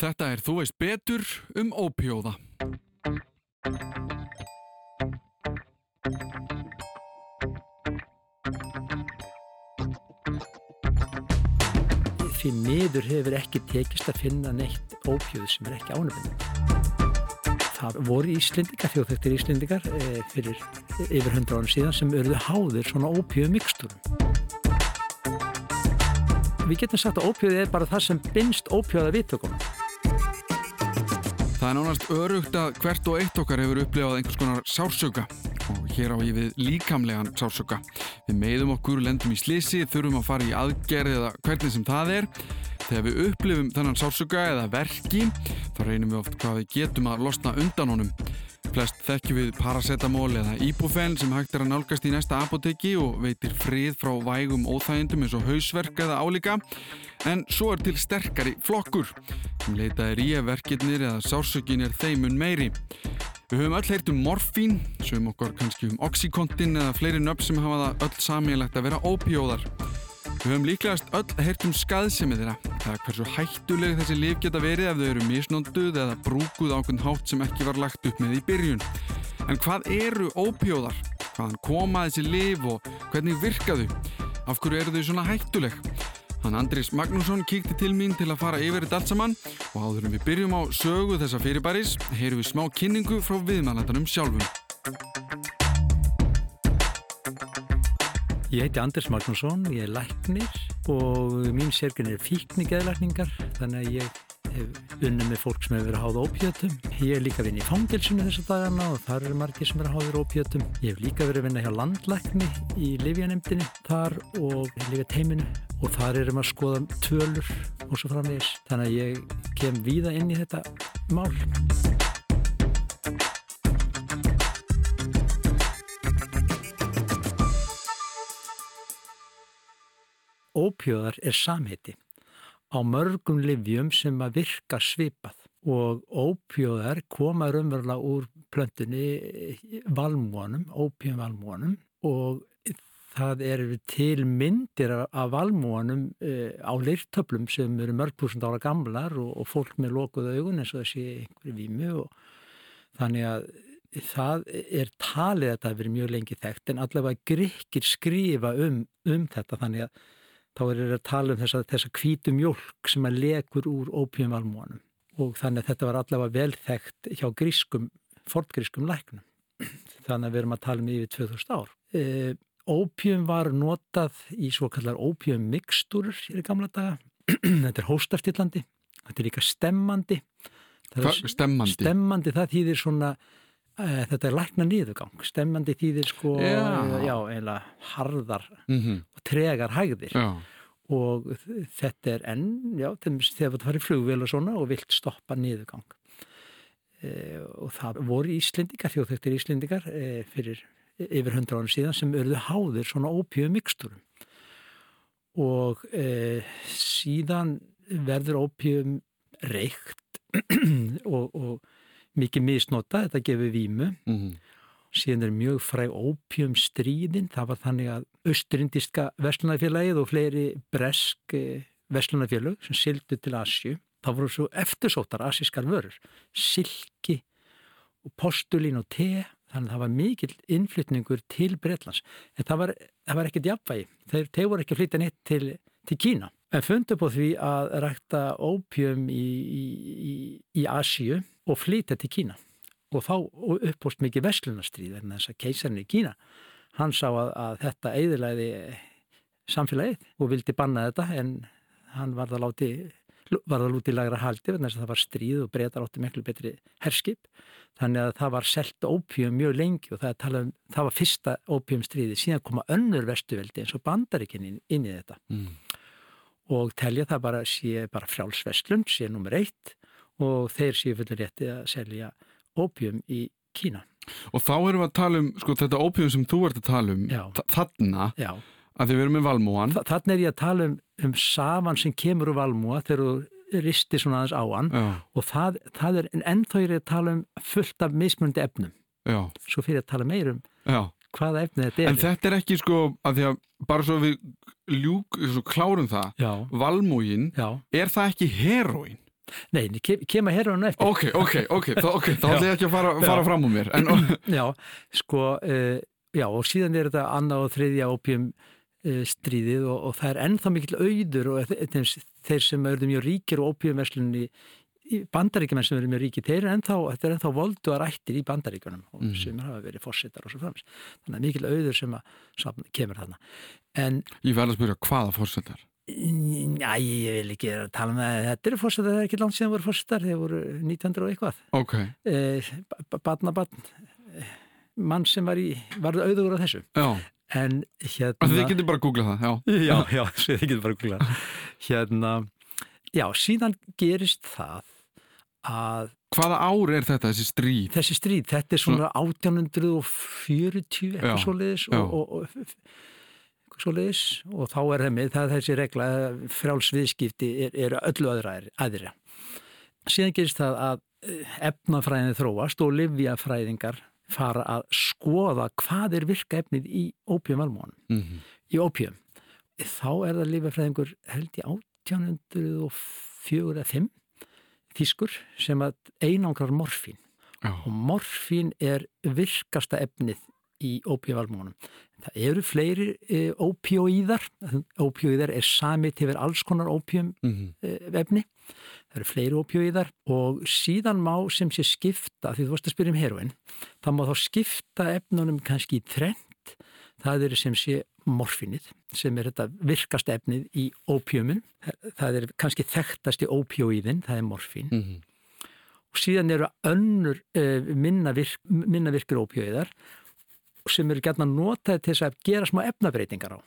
Þetta er Þú veist betur um ópjóða. Því miður hefur ekki tekist að finna neitt ópjóð sem er ekki ánöfnum. Það voru Íslendingar, þjóðþektir Íslendingar eh, fyrir yfir hundra árum síðan sem örðu háðir svona ópjóðu mikstúrum. Við getum sagt að ópjóði er bara það sem binst ópjóða viðtökunum. Það er nánast örugt að hvert og eitt okkar hefur upplifað einhvers konar sársöka og hér á ég við líkamlegan sársöka. Við meiðum okkur, lendum í slisi, þurfum að fara í aðgerð eða hvernig sem það er. Þegar við upplifum þennan sársöka eða verki þá reynum við oft hvað við getum að losna undan honum. Flest þekkjum við paracetamól eða ibufen sem hægt er að nálgast í næsta apoteki og veitir frið frá vægum óþægindum eins og hausverk eða álíka. En svo er til sterkari flokkur sem leitað er í að verkirnir eða sársökin er þeimun meiri. Við höfum öll heyrt um morfín, sem okkar kannski um oxykontin eða fleiri nöpp sem hafa það öll samílegt að vera ópjóðar. Við höfum líklegast öll heyrt um skaðsemi þeirra, eða hversu hættuleg þessi lif geta verið ef þau eru misnónduð eða brúkuð ákveðn hátt sem ekki var lagt upp með í byrjun. En hvað eru ópjóðar? Hvaðan koma þessi lif og hvernig virka þau? Af hverju eru þau svona hættuleg? Hann Andris Magnússon kíkti til mín til að fara yfir þetta allt saman og áður en við byrjum á sögu þessa fyrirbæris heyrum við smá kynningu frá viðmælandanum sjálfum. Ég heiti Anders Magnússon, ég er læknir og mín sérgrin er fíknigeðlækningar þannig að ég hef unnum með fólk sem hefur verið að háða ópjötum. Ég er líka að vinna í fangelsinu þessa dagana og þar eru margir sem er að háða ópjötum. Ég hef líka verið að vinna hjá landlækni í Livjanemdini þar og líka teiminu og þar erum að skoða tölur og svo framvegis. Þannig að ég kem víða inn í þetta mál. Ópjöðar er samheiti á mörgum livjum sem að virka svipað og ópjóðar koma raunverulega úr plöntunni valmónum, ópjóðvalmónum og það er til myndir af valmónum uh, á leirtöflum sem eru mörgpúsund ára gamlar og, og fólk með lokuð augun eins og það sé einhverju vímu og þannig að það er talið að þetta hefur verið mjög lengi þekkt en allavega gríkir skrifa um, um þetta þannig að þá er það að tala um þessa, þessa kvítu mjölk sem að lekur úr ópjumvalmónum og þannig að þetta var allavega vel þekkt hjá grískum, fortgrískum læknum. Þannig að við erum að tala um yfir 2000 ár. E, ópjum var notað í svo kallar ópjummikstúrur í gamla daga. þetta er hóstaftillandi, þetta er líka stemmandi. Hva, stemmandi? Stemmandi, það þýðir svona þetta er lækna niðurgang. Stemmandi þýðir sko, já, já eiginlega harðar mm -hmm. og tregar hægðir. já. og þetta er enn, þegar þú farið flugvél og svona og vilt stoppa niðurgang. E, og það voru Íslendingar, þjóðþöktir Íslendingar e, fyrir yfir hundra árum síðan sem örðu háðir svona ópjöðu miksturum. Og e, síðan verður ópjöðum reykt og, og mikið misnota, þetta gefur vímu. Mm -hmm. Síðan er mjög fræg ópjum stríðin, það var þannig að austurindiska vestlunarfélagið og fleiri bresk vestlunarfélag sem sildu til Asju. Það voru svo eftirsóttar asískar vörur, silki og postulín og te, þannig að það var mikill innflytningur til Breitlands. En það var, það var ekkert jafnvægi, þeir te voru ekki að flytja neitt til, til Kína. En fundu på því að rækta ópjum í, í, í, í Asju og flytja til Kína og þá uppbúst mikið vestlunarstríð en þess að keisarinn í Kína hann sá að, að þetta eiðilæði samfélagið og vildi banna þetta en hann var það láti var það lútið lagra haldi þannig að það var stríð og breytar átti miklu betri herskip. Þannig að það var selt ópjum mjög lengi og það, um, það var fyrsta ópjumstríði síðan koma önnur vestuveldi eins og bandarikin inn, inn í þetta. Mm. og telja það bara sé bara frjálsvestlun sé nummer eitt og þeir sé fullur rétti að selja ópjum í Kína. Og þá erum við að tala um, sko þetta ópjum sem þú ert að tala um, þarna, Já. að þið verum með valmúan. Þa, þarna er ég að tala um, um saman sem kemur úr valmúa þegar þú risti svona aðeins á hann Já. og það, það er, en ennþá er ég að tala um fullt af mismundi efnum. Já. Svo fyrir að tala meir um Já. hvaða efni þetta er. En þetta er ekki sko, að því að bara svo við ljúk, svo klárum það, valmúin, er það ekki heroin? Nei, kem, kem að herra hann eftir. Ok, ok, ok, þá, okay, þá ætlum ég ekki að fara, fara fram úr mér. En, Já, sko, uh, já, og síðan er þetta annað og þriðja ópjum uh, stríðið og, og það er ennþá mikill auður og þeir, þeir sem eru mjög ríkir og ópjumverslunni í bandaríkjumenn sem eru mjög ríki, þeir eru ennþá, þetta er ennþá voldu að rættir í bandaríkunum og Mhm. sem hafa verið fórsetar og svo frams. Þannig að mikil auður sem að sem kemur þarna. En ég verð að spyrja hvaða fórsetar? Já, ég vil ekki tala með þetta eru fórsetar, það er ekki langt síðan voru fórsetar þeir voru 1900 og eitthvað Ok, eh, badnabann mann sem var í varð auðugur á þessu já. en Þið hérna getur bara að googla það, já. já, já, svo þið getur bara að kula hérna, já, síðan gerist það að Hvaða ár er þetta, þessi stríð? þessi stríð, þetta er svona 1840 Já, eitthvað svoleiðis já. og, og, og svoleiðis og þá er þeim, það þessi regla frjálsviðskipti er, er öllu aðra aðra. Síðan gerist það að eh, efnafræðin þróast og livjafræðingar fara að skoða hvað er virka efnið í ópjumvalmónum, Mm -hmm. í ópjum. Þá er það livjafræðingur held í 1804 eða 5 þýskur sem að einangrar morfín Já, og morfín er virkasta efnið í ópíuvalmónum. Það eru fleiri e, ópíóíðar, ópíóíðar er samið yfir alls konar ópíum mm e, efni, það eru fleiri ópíóíðar og síðan má sem sé skipta, því þú varst að spyrja um heroin, það má þá skipta efnunum kannski í trend, það eru sem sé morfínið, sem er þetta virkasta efnið í ópíumun, það er kannski þekktasti ópíóíðin, það er morfín. -hmm. og síðan eru önnur uh, minna, virk, minna virkir ópjöðar sem eru gætna notaði til þess að gera smá efnabreitingar á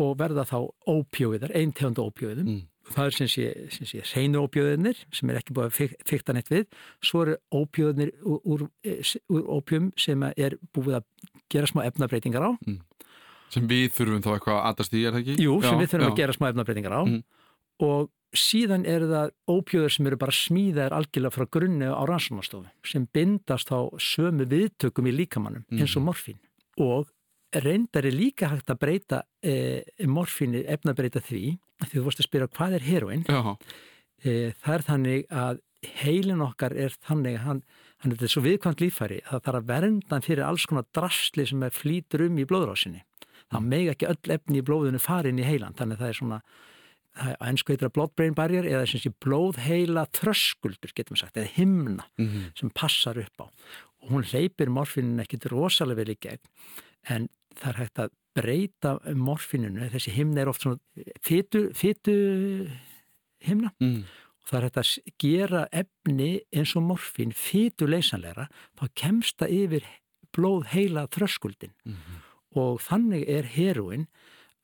og verða þá ópjöðar, einn tegundu ópjöðum Mm. það er sem sé, sé hreinu ópjöðinir sem er ekki búið að fyk, fykta neitt við svo eru ópjöðinir úr, úr, úr ópjum sem er búið að gera smá efnabreitingar á Sem við þurfum þá eitthvað að aðast í, er það ekki? Jú, sem Já, við þurfum já. að gera smá efnabreitingar á Mhm. og síðan eru það ópjöður sem eru bara smíðaðir algjörlega frá grunni á rannsónastofu sem bindast á sömu viðtökum í líkamannum eins og morfín og reyndar er líka hægt að breyta e, morfínu, efnabreita því því þú vorst að spyrja hvað er heroin Já, e, það er þannig að heilin okkar er þannig að hann, hann er þetta svo viðkvæmt líffæri að það þarf að vernda hann fyrir alls konar drasli sem er flýtur um í blóðrásinni. Það meg ekki öll efni í blóðinu farin í heilan þannig að það er svona ennsku heitir að blood-brain barrier eða blóðheila þröskuldur getum við sagt, eða himna mm sem passar upp á hún hleypir morfinin ekkit rosalega vel í gegn en það er hægt að breyta morfininu, þessi himna er oft svona fytu, fytu himna mm. og það er hægt að gera efni eins og morfin fytu leysanlegra þá kemst það yfir blóð heila þröskuldin Mhm. og þannig er heroin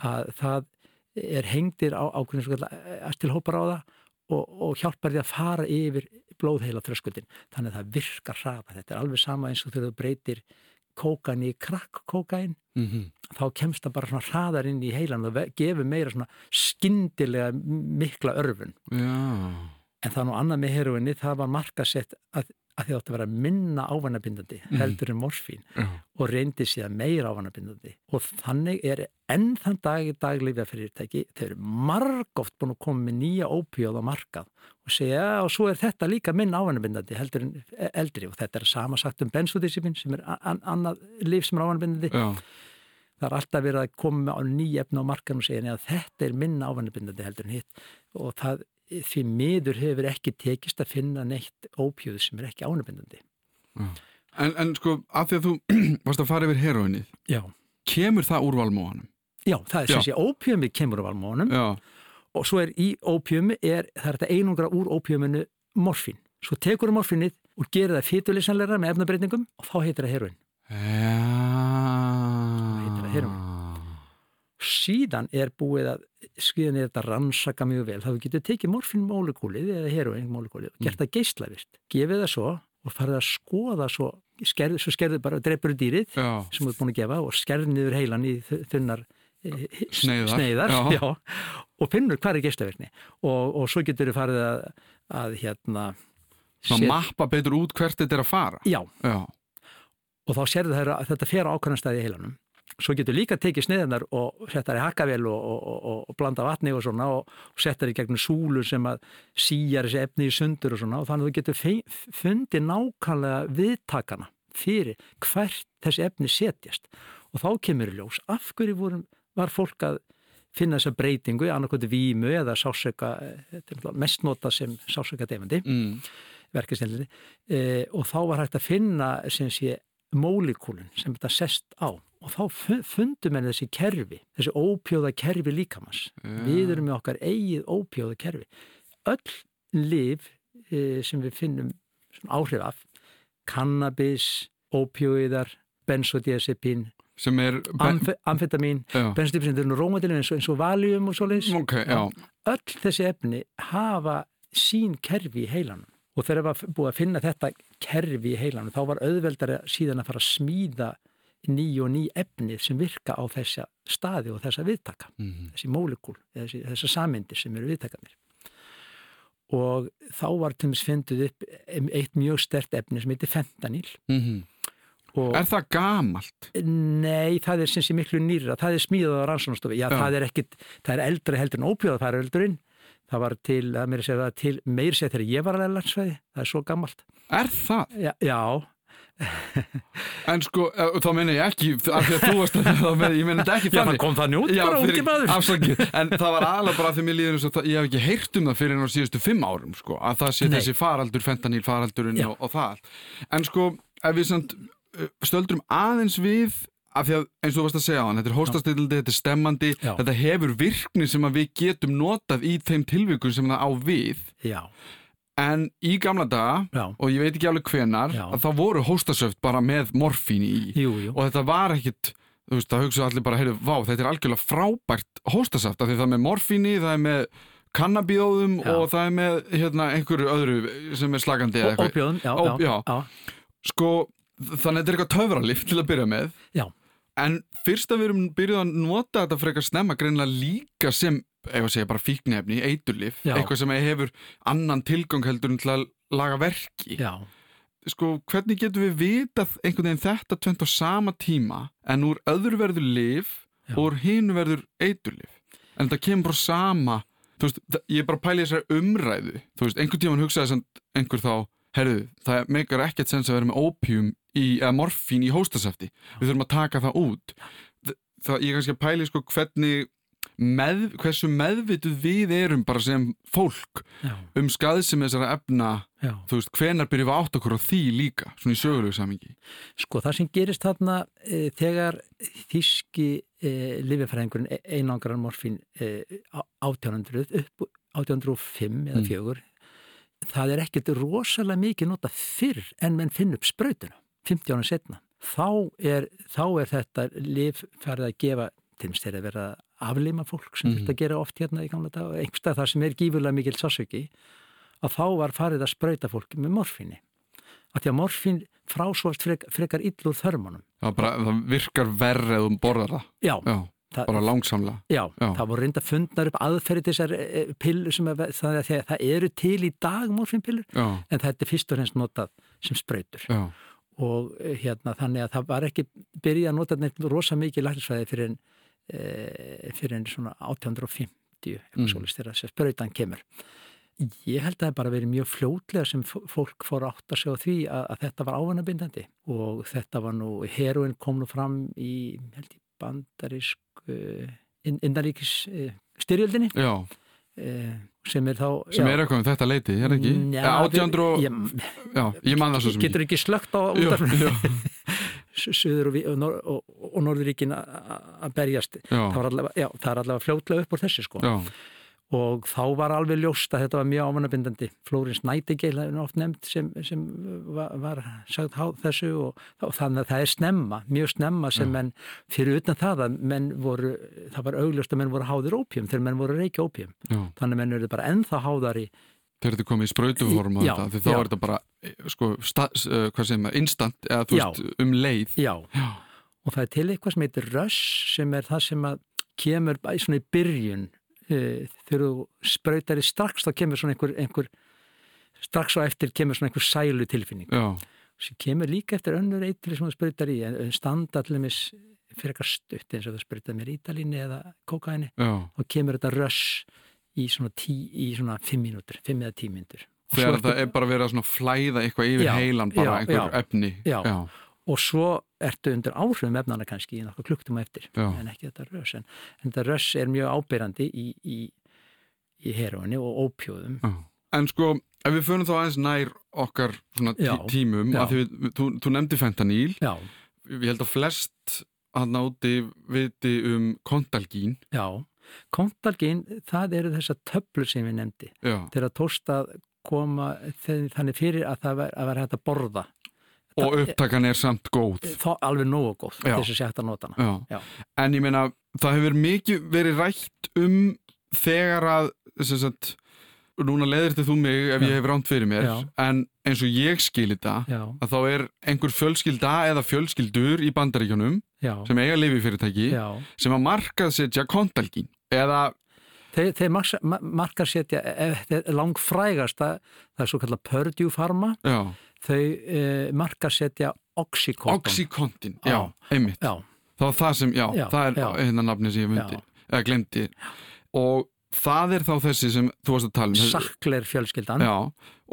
að það er hengdir á ákveðin svo eftirhópar á það og, og hjálpar því að fara yfir blóðheila þröskuldin. Þannig að það virkar hraða. Þetta er alveg sama eins og þegar þú breytir kókan í krakkkókain Mm þá kemst það bara svona hraðar inn í heilan og gefur meira svona skyndilega mikla örfun. Já, En það er nú annað með heroinni, það var markasett að, að þið átti að vera minna ávanabindandi Mhm. heldur en morfín já, og reyndi síðan meira ávanabindandi og þannig er enn þann dag í dag lifjafyrirtæki, þeir eru margóft búin að koma með nýja ópíóð á markað og segja, og svo er þetta líka minn ávanabindandi heldur en eldri. Og þetta er sama sagt um bensodisipin sem er an annað líf sem er ávanabindandi já, það er alltaf verið að koma á nýja efna á markaðum og segja að þetta er minna ávanabindandi heldur en hitt. Og það því miður hefur ekki tekist að finna neitt ópíóð sem er ekki ávanabindandi já. En, en sko, af því að þú varst að fara yfir heroinnið, Já, kemur það úr valmóanum? Já, það er sem sé ópíumið kemur á valmónum Já, og svo er í ópíumi er, það er þetta einungra úr ópíuminu morfín. Svo tekur það morfínið og gerir það fytulisanleira með efnabreitingum og þá heitir það heroin. já. Síðan er búið að, skriðan er þetta rannsaka mjög vel, þá getur tekið morfínmólekúlið eða heroinmólekúlið og gert það geislavist. Gefið það svo og farið að skoða svo, skerð, svo skerðu bara, dreipur dýrið Já, sem þú ert búin að gefa og skerð niður heilan í þu- þunnar eh, Sneiðar. sneiðar Já. já, og finnur hvað er geislavirkni og, og svo getur þið farið að, að hérna set- mappa betur út hvert þetta er að fara. já, Já, og þá sérðu það að þetta fer á ákvæmna staði í heilanum svo getur líka tekið sniðanar og settar í hakkavel og, og, og, og blanda vatni og svona og settar í gegnum súlu sem að síjar þessi efni í sundur og svona og þannig að þú getur fundið nákvæmlega viðtakana fyrir hvert þessi efni setjast og þá kemur í ljós af hverju vorum, var fólk að finna þessa breytingu, annarkvöldu vímu eða sásöka, mest nota sem sásöka defandi mm. verkefnislega e, og þá var hægt að finna sem sé mólíkulun sem þetta sest á og þá fundum við þessi kerfi, þessi ópjóða kerfi líkamans. Ja. Við erum með okkar eigið ópjóða kerfi. Öll liv e, sem við finnum áhrif af, kannabis, ópjóðar, benzodiazepín, amf amfetamin, benzodiazepín, þetta er rómadilin eins, eins og valium og svoleiðis. Okay, öll þessi efni hafa sín kerfi í heilanum og þegar við varum búið að finna þetta kerfi í heilanum þá var auðveldari síðan að fara að smíða ný og ný efnið sem virka á þessa staði og þessa viðtaka mm -hmm. þessi mólekúl, þessi, þessa samindir sem eru viðtakanir og þá var til dæmis fenduð upp eitt mjög stert efni sem heitir fentanil mm -hmm. Er það gamalt? Nei, það er sem sé miklu nýra, það er smíðað á rannsónastofi, já, já það er ekkit það er eldri heldur en ópjóða, það er eldurinn það var til, það meiri segja til meiri segja þegar ég var að landsvæði, það er svo gammalt Er það? Já, já. En sko, eh, þá menna ég ekki af því að þú varst að það menna, ég menna þetta ekki þannig. Já, það kom það njút bara út í maður. Afsakið, en það var alveg bara því mér líður eins og það, ég hef ekki heyrt um það fyrir enn á síðustu fimm árum sko, að það sé Nei. þessi faraldur, fentaníl faraldurinn og, og það En sko, ef við samt, eh, stöldrum aðeins við af því að eins og þú varst að segja á hann, þetta er hóstastilldi, þetta er stemmandi Já. þetta hefur virkni sem við getum notað í þeim tilvíkun sem það á við Já En í gamla daga, já. og ég veit ekki alveg hvenar, að það voru hóstasöft bara með morfín í jú, jú. og þetta var ekkit, þú veist, það hugsaðu allir bara, heyrðu, vá, þetta er algjörlega frábært hóstasaft, af því það er með morfín í, það er með kannabíóðum og það er með, hérna, einhverju öðru sem er slagandi eða eitthvað. Óbjóðum, já, Ó, já, já. Sko, þannig að þetta er eitthvað töfralif til að byrja með. Já. En fyrst að við erum byrjuð að nota þetta frekar snemma greinlega líka sem eitthvað segja bara fíknefni, eiturlif eitthvað sem hefur annan tilgang heldur en til að laga verki Já. sko hvernig getur við vitað einhvern veginn þetta tvent á sama tíma en úr öðru verður lif Já. og úr hinu verður eiturlif en þetta kemur bara sama þú veist, ég er bara pæla þessari umræðu þú veist, einhvern tíman hugsaði einhver þá herru, það meikar ekkert sens að vera með opium í, eða morfín í hóstasæfti við þurfum að taka það út það, ég er kannski að pæli sko hvernig með, hversu meðvituð við erum bara sem fólk Já. um skadð sem þessara efna Já. þú veist, hvenar byrjum við átt okkur á því líka svona í sögulegu samingi Sko, það sem gerist þarna eh, eh, e, þegar þíski e, lififræðingurinn einangrar morfín e, á, 1800 upp 1805 eða mm. 4 það er ekkert rosalega mikið nota fyrr en menn finn upp sprautuna 50 ára setna þá er, þá er þetta lif farið að gefa til þess að vera afleima fólk sem mm. þetta gera oft hérna í gamla dag og einhverstað það sem er gífurlega mikil sásöki að þá var farið að spröyta fólki með morfinni að því að morfin frásvart frek, frekar illur þörmunum. Já, bara, það virkar verð eða um borðar það. Já, já það, bara langsamlega. Já, já, það voru reynda fundnar upp aðferði þessar e, e, pillur sem að, það, það, það eru til í dag morfinpillur en það er fyrst og fremst notað sem spröytur og e, hérna þannig að það var ekki byrjað að nota neitt rosa mikið læknisfæði fyrir en e, fyrir enn svona 1850 mm. að spröytan kemur. Ég held að það bara verið mjög fljótlega sem fólk fór átt að segja því að, að þetta var ávanabindandi og þetta var nú, heroin kom nú fram í, held ég, bandarísk innaríkis uh, styrjöldinni. Uh, sem er þá sem já, er eitthvað um þetta leiti, er ekki? Já, átjandru og já, ég man það svo sem getur ekki. slögt á útarflunni Suður og, og, og, og Norðuríkin að berjast. Það, allavega, já, það er allavega fljótlega upp úr þessu sko. Já. Og þá var alveg ljóst að þetta var mjög ámannabindandi Flórins Nætigeil hefur oft nefnd sem, sem var, var sagt á þessu og þannig að það er snemma mjög snemma sem já. menn fyrir utan það að menn voru það var augljóst að menn voru háðir ópjum þegar menn voru reiki ópjum þannig að menn eru bara ennþá háðar í Þegar þetta komið í spröytuform og þetta, því þá já. er þetta bara, sko, stað, uh, hvað segir maður, instant, eða þú veist, um leið. Já. já, og það er til eitthvað sem heitir rush, sem er það sem að kemur í svona í byrjun, þegar þú spröytar í strax, þá kemur svona einhver, einhver, strax á eftir kemur svona einhver sælu tilfinning. Sem kemur líka eftir önnur eitri sem þú spröytar í, en standa allir mis fyrir eitthvað stutt eins og það spritað mér ítalíni eða kókaini já. og kemur þetta röss í svona, tí, í svona fimm mínútur, fimm eða tí mínútur Og Þegar það er bara verið að flæða eitthvað yfir Já, heilan, bara já, einhver já. efni. Já. Og svo ertu undir áhrifum efnana kannski í nokkuð klukktum eftir Já. en ekki þetta röss en, en þetta röss er mjög ábyrrandi í, í, í heroinni og ópjóðum já. En sko, ef við förum þá aðeins nær okkar svona tí tímum, já. að því við, þú, þú nefndi fentaníl, já, ég held að flest að náti viti um kontalgín, já. Kontalgin, það eru þessar töflur sem við nefndi. Tókst að koma þe- þannig fyrir að það var, að vera hægt að borða og upptakan er samt góð. þá alveg nógu góð til þess að nota hana Já. Já. En ég meina, það hefur mikið verið rætt um þegar að, sagt, núna leðir þú mig ef Já. ég hef ránt fyrir mér, en eins og ég skil þetta, já, að þá er einhver fjölskylda eða fjölskyldur í bandaríkjunum já, sem eiga lifi fyrirtæki já. sem að markaðsetja kontalgín eða, þeir, þeir marka, ma- markar setja langfrægasta það er svo kallar Purdue Pharma já, þau uh, markar setja Oxycontin oxycontin, já, Já. einmitt já, það var það sem, já, Já, það er hérna nafni sem ég myndi, eða glemdi og það er þá þessi sem þú varst að tala um sakleir fjölskyldan Já,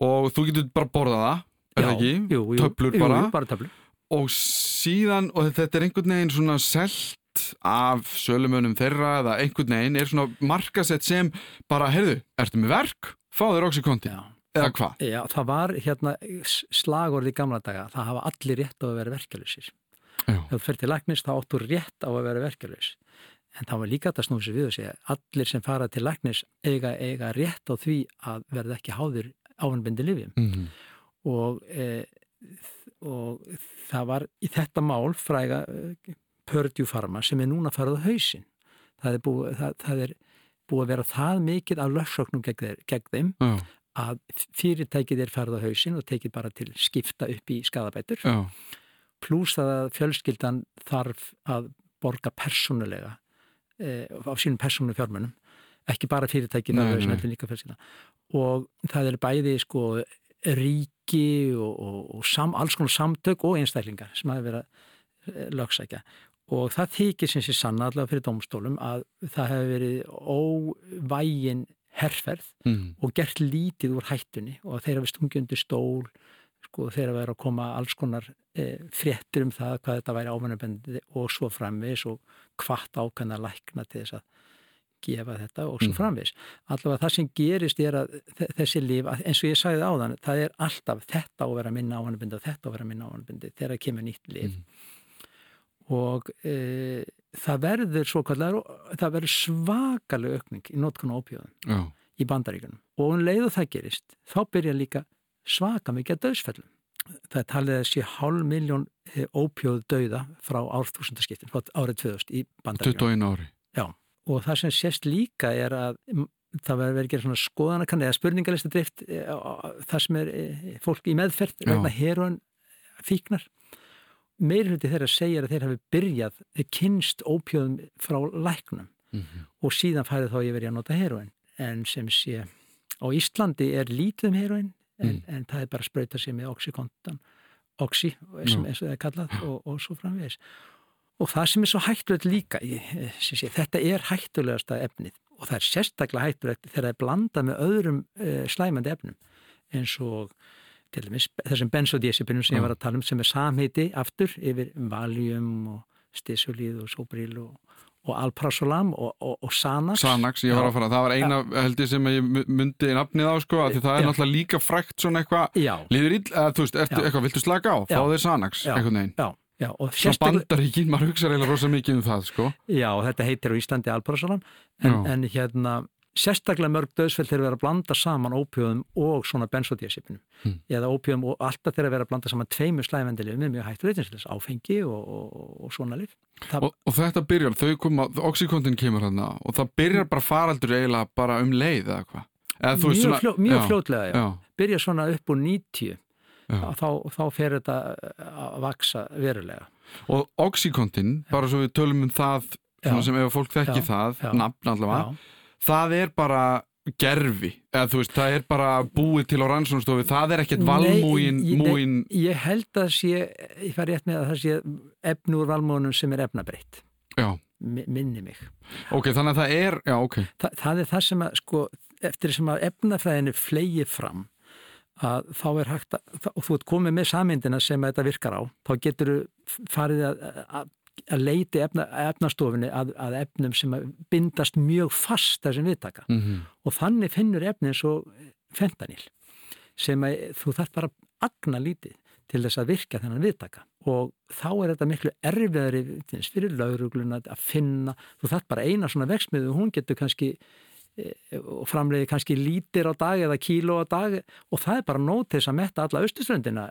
og þú getur bara borðað það, er það ekki? jú, jú, Töflur jú, bara. jú, bara töflur Og síðan, og þetta er einhvern veginn svona selt af sölumönum þeirra eða einhvern veginn er svona markasett sem bara, heyrðu, ertu með verk? Fáður oxykonti, já. Eða hvað? já, það var hérna slagorð í gamla daga það hafa allir rétt á að vera verkeflusir Já, ef þú fyrir til læknis þá áttu rétt á að vera verkeflus en það var líka þetta snúið sér við að segja allir sem fara til læknis eiga, eiga rétt á því að verða ekki háður ávanbindi lifjum mm og, e, og það var í þetta mál fræga e, Purdue Pharma sem er núna farið á hausin það er búið, það, það er búið að vera það mikið af lögsóknum gegn, gegn þeim já, að fyrirtækið er farið á hausin og tekið bara til skipta upp í skadabætur pluss að fjölskyldan þarf að borga persónulega e, á sínum persónu fjármunum ekki bara fyrirtækið Nei, það er nei. sem heldur líka fjölskyldan og það er bæði sko ríki og, og, og sam, alls konar samtök og einstaklingar sem hafa verið að lögsækja. Og það þykir sem sé sanna allavega fyrir domstólum að það hefur verið óvægin herferð mm. og gert lítið úr hættunni og þeir hafa stungið undir stól sko, þeir hafa verið að koma alls konar e, fréttir um það hvað þetta væri ámennabendið og svo framvis og hvart ákvæmna lækna til þess að gefa þetta og svo Mm. framvis. Allavega það sem gerist er að þe- þessi líf, eins og ég sagði áðan, það er alltaf þetta á að vera minna ámennabendið og þetta á að vera minna ámennabendið þegar kemur nýtt líf Mm. og e, það verður svo kallar, það verður svakalega aukning í notkun ópíðum já, í bandaríkunum og um leið og það gerist þá byrja líka svaka mikið að döðsfellum. Það er talið að sé hálf miljón ópjóð döða frá árþúsundaskiptin, árið 2000 í bandaríkunum. 21 ári. Já, og það sem sést líka er að það verður verið að gera svona skoðanakann eða spurningalista drift það sem er eh, fólk í meðferð vegna heroin fíknar. Meirhundi þeirra segir að þeir hafi byrjað kynst ópjóðum frá læknum. Mm og síðan færið þá yfir að nota heroin en sem sé á Íslandi er lítið um heroin en, Mm. en það er bara að sprauta sig með oxykontan oxy, sem, og það er kallað og, og svo framvegis. Og það sem er svo hættulegt líka sé, þetta er hættulegasta efnið. Og það er sérstaklega hættulegt þegar það er blandað með öðrum uh, slæmandi efnum eins og til dæmis þessum benzodiazepinum sem ég var að tala um sem er samheiti aftur yfir Valium og Stisolíð og Sobril og, og Alprazolam og, og, og Xanax. Xanax, ég var að fara, það var eina held ég sem ég mu- mundi nafnið á sko, því það er Já. náttúrulega líka frækt svona eitthvað, Já, líður ill, eða þú veist, ertu, eitthvað, viltu slaka á, þér Xanax, Já. einhvern veginn. já, já og Svona sérstaklega, bandaríkin, maður hugsa reyna rosa mikið um það, sko. já, þetta heitir á Íslandi Alprazolam en, en hérna sérstaklega mörg döðsfell þegar vera að blanda saman ópjóðum og svona benzodiazepinum Hmm. eða ópjóðum og alltaf þegar vera að blanda saman tveimur slæmendilifum er mjög hættur eitthvað áfengi og, og, og svona lif það, Og, og þetta byrjar, þau koma, oxykontin kemur hérna og það byrjar bara faraldur eiginlega bara um leið eða hvað. Mjög, svona, fljó, mjög já, fljótlega já. Já, byrja svona upp úr 90 já. þá, þá fer þetta að vaksa verulega Og oxykontin, bara svo við tölum um það, sem ef fólk þekki það, nafn allavega, það er bara gerfi eða þú veist, það er bara búið til á rannsónstofi, það er ekkert valmúin Nei, múin, Nei, ég held að sé, ég fari rétt með að það sé efni úr valmónum sem er efnabreitt minni mig. ok, þannig að það er já, ok, Þa, það er það sem að sko, eftir sem að efnafræðinu flegið fram að þá er hægt að, og þú ert komið með samyndina sem þetta virkar á, þá getur þú farið að, að, að leiti efna, efnastofinni að, að efnum sem að bindast mjög fast þessum viðtaka. Mm og þannig finnur efni eins og fentanil sem að þú þarf bara að agna lítið til þess að virka þennan viðtaka. Og þá er þetta miklu erfiðari fyrir laurugluna að finna, þú þarf bara eina svona veksmiðu, hún getur kannski og framleiði kannski lítir á dag eða kíló á dag. Og það er bara nót til þess að metta alla austuströndina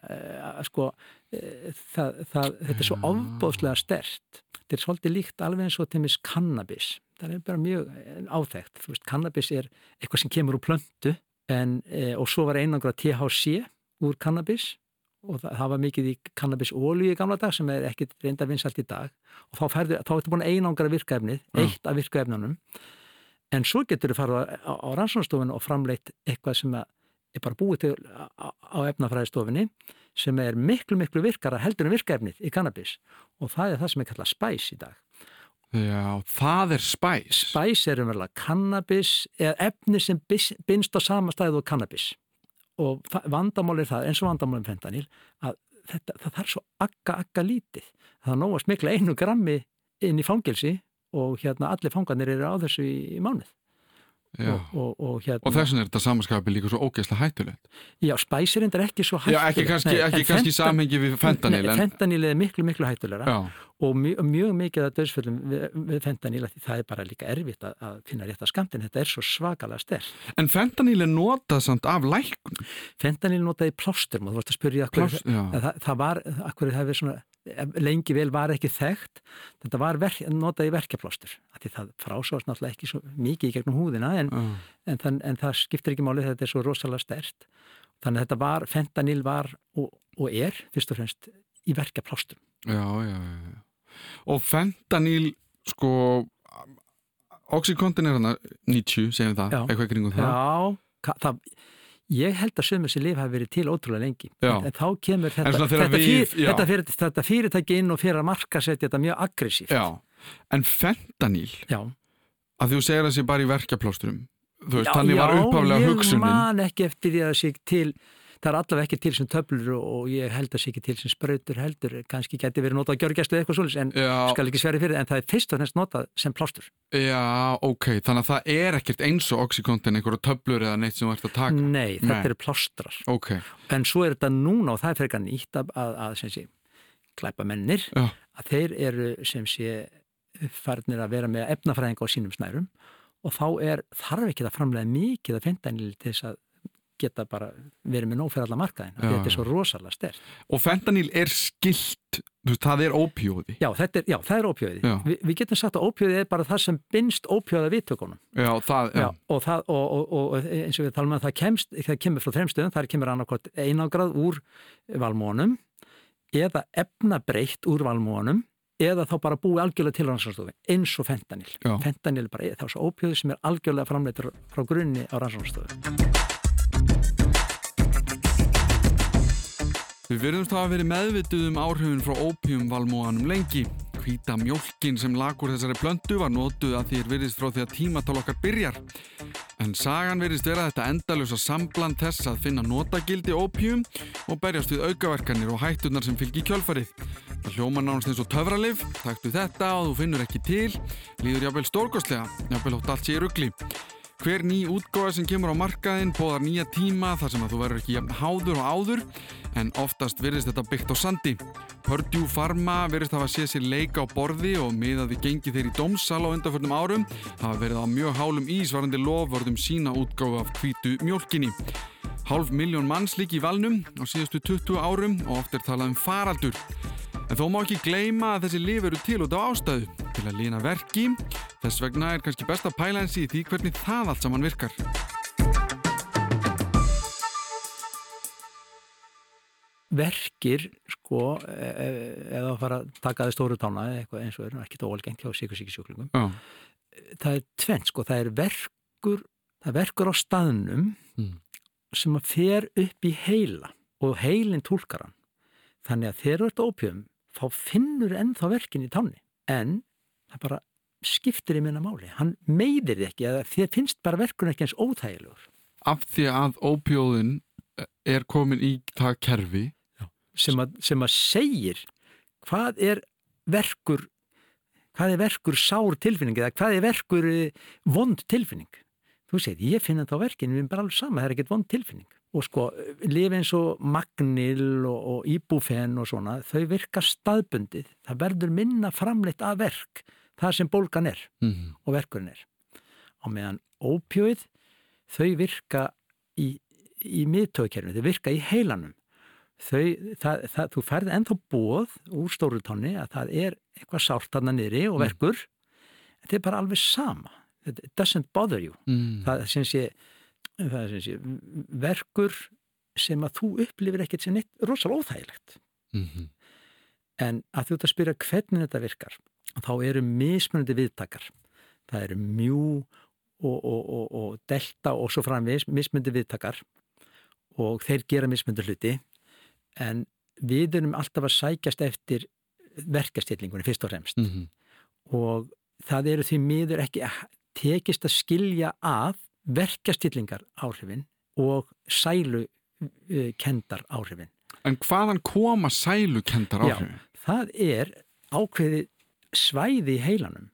sko, eh, það, það, þetta er svo ofbóðslega stert þetta er svolítið líkt alveg eins og til mis kannabis. Það er bara mjög eh, áþekkt. Þú veist, kannabis er eitthvað sem kemur úr plöntu en, og svo var einangra THC úr kannabis. Og það, það var mikið í kannabisólju í gamla dag sem er ekkit reynda vinsalt í dag. Og þá, færðu, þá ertu búin einangra virkaefnið, eitt af virkaefnunum en svo getur þú farið á, á, rannsónstofinu og framleitt eitthvað sem er bara búið til á, á efnafræðistofinni sem er miklu, miklu virkara heldur en virkaefnið í kannabis og það er það sem er kallað spæs í dag. já, það er spæs Spæs er umverulega kannabis eða efni sem binst á sama stæðu og kannabis og vandamál er það, eins og vandamál um fentanil að þetta, það þarf svo akka, akka lítið. Það nóg að smikla einu grammi inn í fangelsi og hérna allir fangarnir eru á þessu í, í mánuð. Og, og, og hérna og þess vegna er þetta samanskapi líka svo ógeðslega hættulegt. Já, spæs er ekki svo hættulegt. já, ekki kannski, Nei, ekki en kannski fentan- samhengi við fentanil Nei, en, fentanil er miklu, miklu hættulegra og mjög, mjög mikið af döðsföllum við, við fentanil, það er bara líka erfitt að, að finna rétt að skamtin, þetta er svo svakalega sterk. en fentanil er notað samt af lækn Fentanil notaði plástur, og þú varst að spyrja Pláss, það, já, það, það var, akkur það hefur svona lengi vel var ekki þekkt þetta var verk, notaði verkjaplástur af því það frásvást náttúrulega ekki svo mikið í gegnum húðina en, já. en, þann, en það skiptir ekki máli þetta er svo rosalega stert þannig að þetta var, fentanil var og, og er fyrst og fremst í verkjaplástur Já, já, já. Og fentanil, sko, Oxycontin er hana 90, segjum það, Já. eitthvað í kringum það. Já, það, ég held að sömur sem lif hafi verið til ótrúlega lengi Já. en, þá kemur þetta, þetta, við- fyr, já. þetta, fyr, þetta fyrirtæki inn og fyrir að marka setja þetta mjög aggressíft Já, en fentanil, Já. að þú segir að sé bara í verkjaplásturum, þú veist, Já, þannig var já, upphaflega ég hugsunin. man ekki eftir því að sé til það er allavega ekki til sem töflur og, ég held að sé ekki til sem sprautur heldur. Kannski geti verið notað að gjörgjæslu eða eitthvað svolítið en Já, skal ekki sverið fyrir en það er fyrst og fremst notað sem plástur. Já, ok, þannig að það er ekkert eins og Oxycontin, einhverja töflur eða neitt sem þú ert að taka. Nei, þetta Nei. eru plástrar. Ok, en svo er þetta núna og það er fyrir eitthvað nýtt að, að, að sem sé, klæpa mennir já, að þeir eru sem sé farnir að vera með efnafræðinga á sínum snærum og þá er þarf ekki að framlega mikið að fentanil til þess að geta bara verið með nóg fyrir alla markaðin þetta er svo rosalega stert og fentanil er skilt, þú veist, það er ópjóði. Já, er, já, það er ópjöði Já. Vi, Við getum sagt að ópjöði er bara það sem binst ópjöða viðtökunum Já, það, já, og, það, og, og, og eins og við talum að það, kemst, það kemur frá þreimstöðum, það kemur annarkot einangrað úr valmónum eða efnabreitt úr valmónum eða þá bara búið algjörlega til rannsóknstofi eins og fentanil. Já. Fentanil er bara þá svo ópjöði sem er algjörlega framleitur frá grunni á rannsóknstofu. Við verðumst hafa verið meðvituð um áhrifin frá ópíumvalmóanum lengi. Hvíta mjólkin sem lagur þessari plöntu var notuð að því er virðist frá því að tímatal okkar byrjar. En sagan virðist vera þetta endalösa sambland þess að finna notagildi ópíum og berjast við aukaverkanir og hættunar sem fylgi kjölfarið. Það hljóma nánast eins og töfralif, taktu þetta og þú finnur ekki til, líður jáfnvel stórkostlega, jáfnvel hótt allt sé í ruggli. Hver ný útgáfa sem kemur á markaðinn bóðar nýja tíma þar sem að þú verður ekki jafn háður og áður en oftast virðist þetta byggt á sandi. Purdue Pharma virðist hafa séð sér leika á borði og miðað við gengi þeir í dómsal á undanförnum árum hafa verið á mjög hálum ísvarandi lofvörðum sína útgáfa af hvítu mjólkinni. Hálf miljón manns líki í valnum á síðustu 20 árum og oft er talað um faraldur. En þó má ekki gleyma að þessi lif eru til út af ástæðu til að lína verki. Þess vegna er kannski best að pæla eins í því hvernig það allt saman virkar. Verkir, sko, e- e- eða að fara að taka þið stóru tána eða eitthvað eins og er, ekki óalgengt hjá síkusíkisjúklingum. Það er tvent, sko, það er verkur það verkur á staðnum Mm. sem að fer upp í heila og heilin tólkar hann þannig að þegar þú ert ópjöfum þá finnur ennþá verkin í tánni. En það bara skiptir í minna máli, hann meiðir þig ekki eða þér finnst bara verkun ekki eins óþægilegur. Af því að ópjóðin er komin í það kerfi. Sem að, sem að segir hvað er verkur hvað er verkur sár tilfinning eða hvað er verkur eh, vond tilfinning. Þú segir, ég finna þetta á verkinu við erum bara alveg sama, það er ekkert vond tilfinning og sko, lifi eins og magnil og, og íbúfen og svona þau virka staðbundið. Það verður minna framleitt að verk það sem bólgan er mm. og verkurinn er. Á meðan ópjóið þau virka í, í miðtöðkerfinu, þau virka í heilanum. Þau, það, það, þú færði ennþá bóð úr stórutónni að það er eitthvað sált þarna niðri og verkur. En þetta er bara alveg sama. It doesn't bother you. Mm. það sem sé, það er sem sé verkur sem að þú upplifir ekkert sem neitt rosalega óþægilegt Mm. en að þú ert að spyrja hvernig þetta virkar þá eru mismunandi viðtakar það eru mjú og, og, og, og delta og svo framvegis mismunandi viðtakar og þeir gera mismunandi hluti en við erum alltaf að sækjast eftir verkastillingunni fyrst og fremst Mm. og það eru því miður ekki tekist að skilja að verkastillingar áhrifin og sælu uh, kendar áhrifin En hvaðan koma sælukendar Já. áhrifin? það er ákveðið svæði í heilanum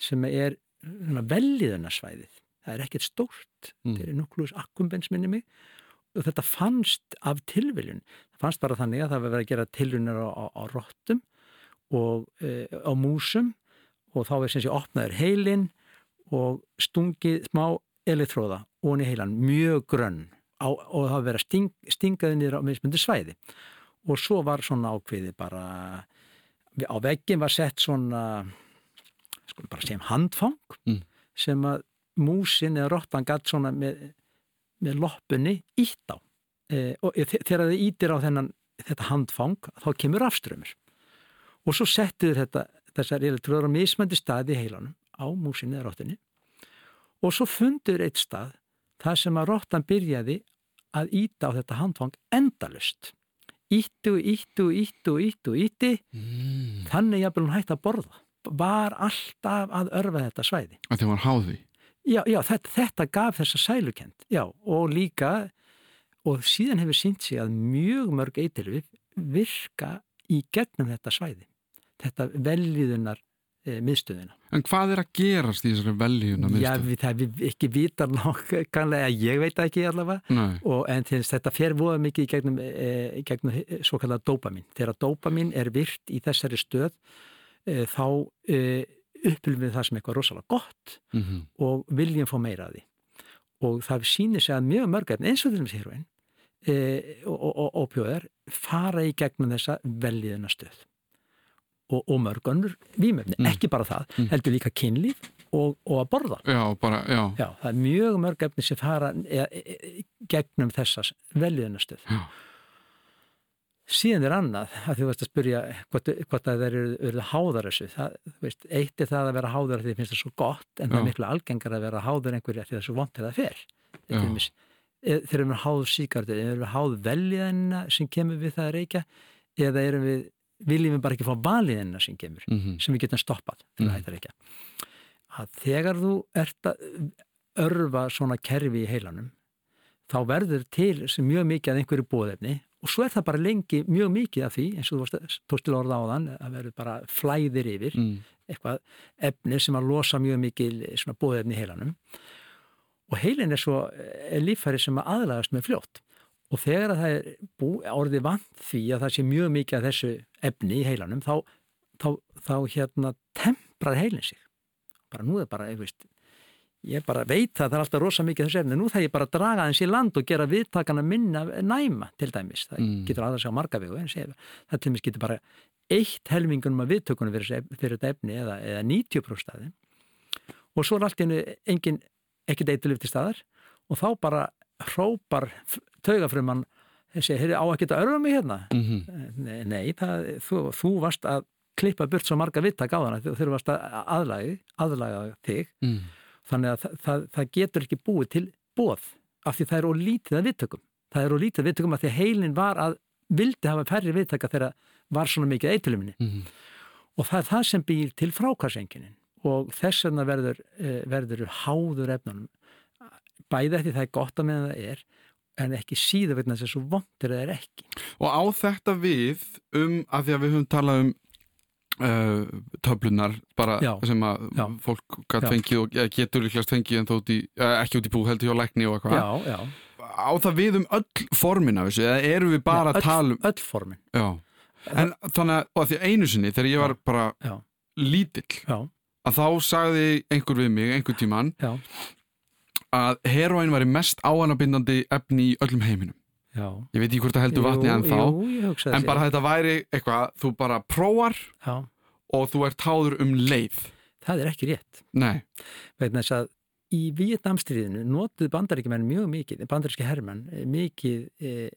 sem er velliðunarsvæðið. Það er ekkert stórt. Mm. Það er nuklus akkumbens minni mig og þetta fannst af tilviljun. Það fannst bara þannig að það var verið að gera tilviljunar á, á, á rottum og e, á músum og þá er sem sé opnaður heilin og stungið smá elitróða onni heilan, mjög grönn á, og það verið að sting, stingaði niður á mismundi svæði. Og svo var svona ákveði bara á veggin var sett svona sko bara segjum handfang Mm. sem að músin eða rottan gatt svona með, með loppunni ítt á. E, og e, þegar þið ítir á þennan þetta handfang þá kemur afströmmur og svo settuður þetta þessar elektröður á mismöndi staði í heilanum á músinni eða rottunni og svo fundur eitt stað þar sem að rottan byrjaði að íta á þetta handfang endalust íttu, íttu, íttu, íttu, ítti Mm. þannig jafnvel hún hætti að borða. Var alltaf að örfa þetta svæði. Að þið var háði já, já þetta, þetta gaf þessa sælukend já, og líka og síðan hefur sínt sig að mjög mörg eitilvið virka í gegnum þetta svæði. Þetta veljiðunar e, miðstöðina En hvað er að gerast í þessari veljuna já, við, það við ekki vitar nokkanlega, ég veit ekki allavega og en þess þetta fer voða mikið í gegnum, e, gegnum svo kallar dopamin. Þegar dopamin er virt í þessari stöð e, þá e, upplifum við það sem eitthvað rosalega gott Mm og viljum fá meira af því. Og það sýnir sig að mjög mörgæfni eins og til dæmis héruinn e, og, og, og ópjóðar fara í gegnum þessa veljiðuna stöð. Og, og mörgönnur vímöfni, Mm. ekki bara það, Mm. heldur líka kynlíf og, og að borða. Já, bara, já, Já, það er mjög mörg efni sem fara e, e, e, gegnum þessas veljöðunastöð. Já. Síðan er annað, að þú veist að spyrja hvort, hvort að þeir eru, eru háðar þessu. Það, þú veist, eitt er það að vera háðar því það finnst það svo gott, en það er miklu algengar að vera háðar einhverja því það er svo vont til það fer. Já. Til dæmis, e, Þeir eru með háð síkartu, erum við háð veljöðina sem kemur við það að reykja, eða erum við, viljum við bara ekki fá valiðina sem kemur mm sem við getum stoppað Mhm. að þegar þú ert að örfa svona kerfi í heilanum þá verður til sem mjög mikið að einhverju bóðefni og svo er það bara lengi mjög mikið af því eins og þú varst tókst til orða á þann að verður bara flæðir yfir mm. eitthvað efni sem að losa mjög mikið svona bóðefni í heilanum og heilin er svo líffæri sem að aðlagast með fljótt og þegar að það er bú, orðið vant því að það sé mjög mikið af þessu efni í heilanum þá, þá, þá hérna temprar heilin sig. Bara nú er bara, ég veist ég bara veit að það er alltaf rosa mikið þessu efni. Nú þarf ég bara að draga þess í land og gera viðtakana minna næma til dæmis. Það Mm. getur aðeins á marga vegu það til dæmis getur bara eitt helmingunum af viðtökunum fyrir, fyrir þetta efni eða, eða 90% staði og svo er allt í hennu engin ekki deytilif til staðar. Og þá bara hrópar taugafrumann þessi, heyrðu á að geta örfa mig hérna? Mm nei, nei það, þú, þú varst að klippa burt svo marga vittak á hana þú varst að aðlaga, aðlaga þig. Mm. þannig að það, það, það getur ekki búið til bóð af því það er ólítið að viðtökum. Það er ólítið að viðtökum af því heilin var að vildi hafa færri viðtaka þegar var svona mikið eituluminni Mhm. og það er það sem býr til frákværsenginin og þess vegna verður, eh, verður háður efnunum bæði eftir það er gott að meðan það er en ekki síða vegna þess að svo vondir það er ekki Og á þetta við um að því að við höfum talað um uh, töflunar bara Já. sem að Já. fólk fengið og getur líklegast fengið en þó út í, ekki út í bú heldur hjá lækni og eitthvað. já, já, Á það við um öll formin af þessu eða erum við bara Já, að tala um... öll formin Já. En þannig að, að því einu sinni þegar ég var bara lítill já, að þá sagði einhver við mig einhver tíman já, að heroin væri mest áanabindandi efni í öllum heiminum. já Ég veit ekki hvort það heldur vatni en þá jú, en bara þetta væri eitthvað, þú bara prófar já, og þú ert háður um leið. það er ekki rétt vegna þess að í Vietnamstríðinu notuðu bandaríkjumenn mjög mikið, bandaríski herrmenn eh, mikið e,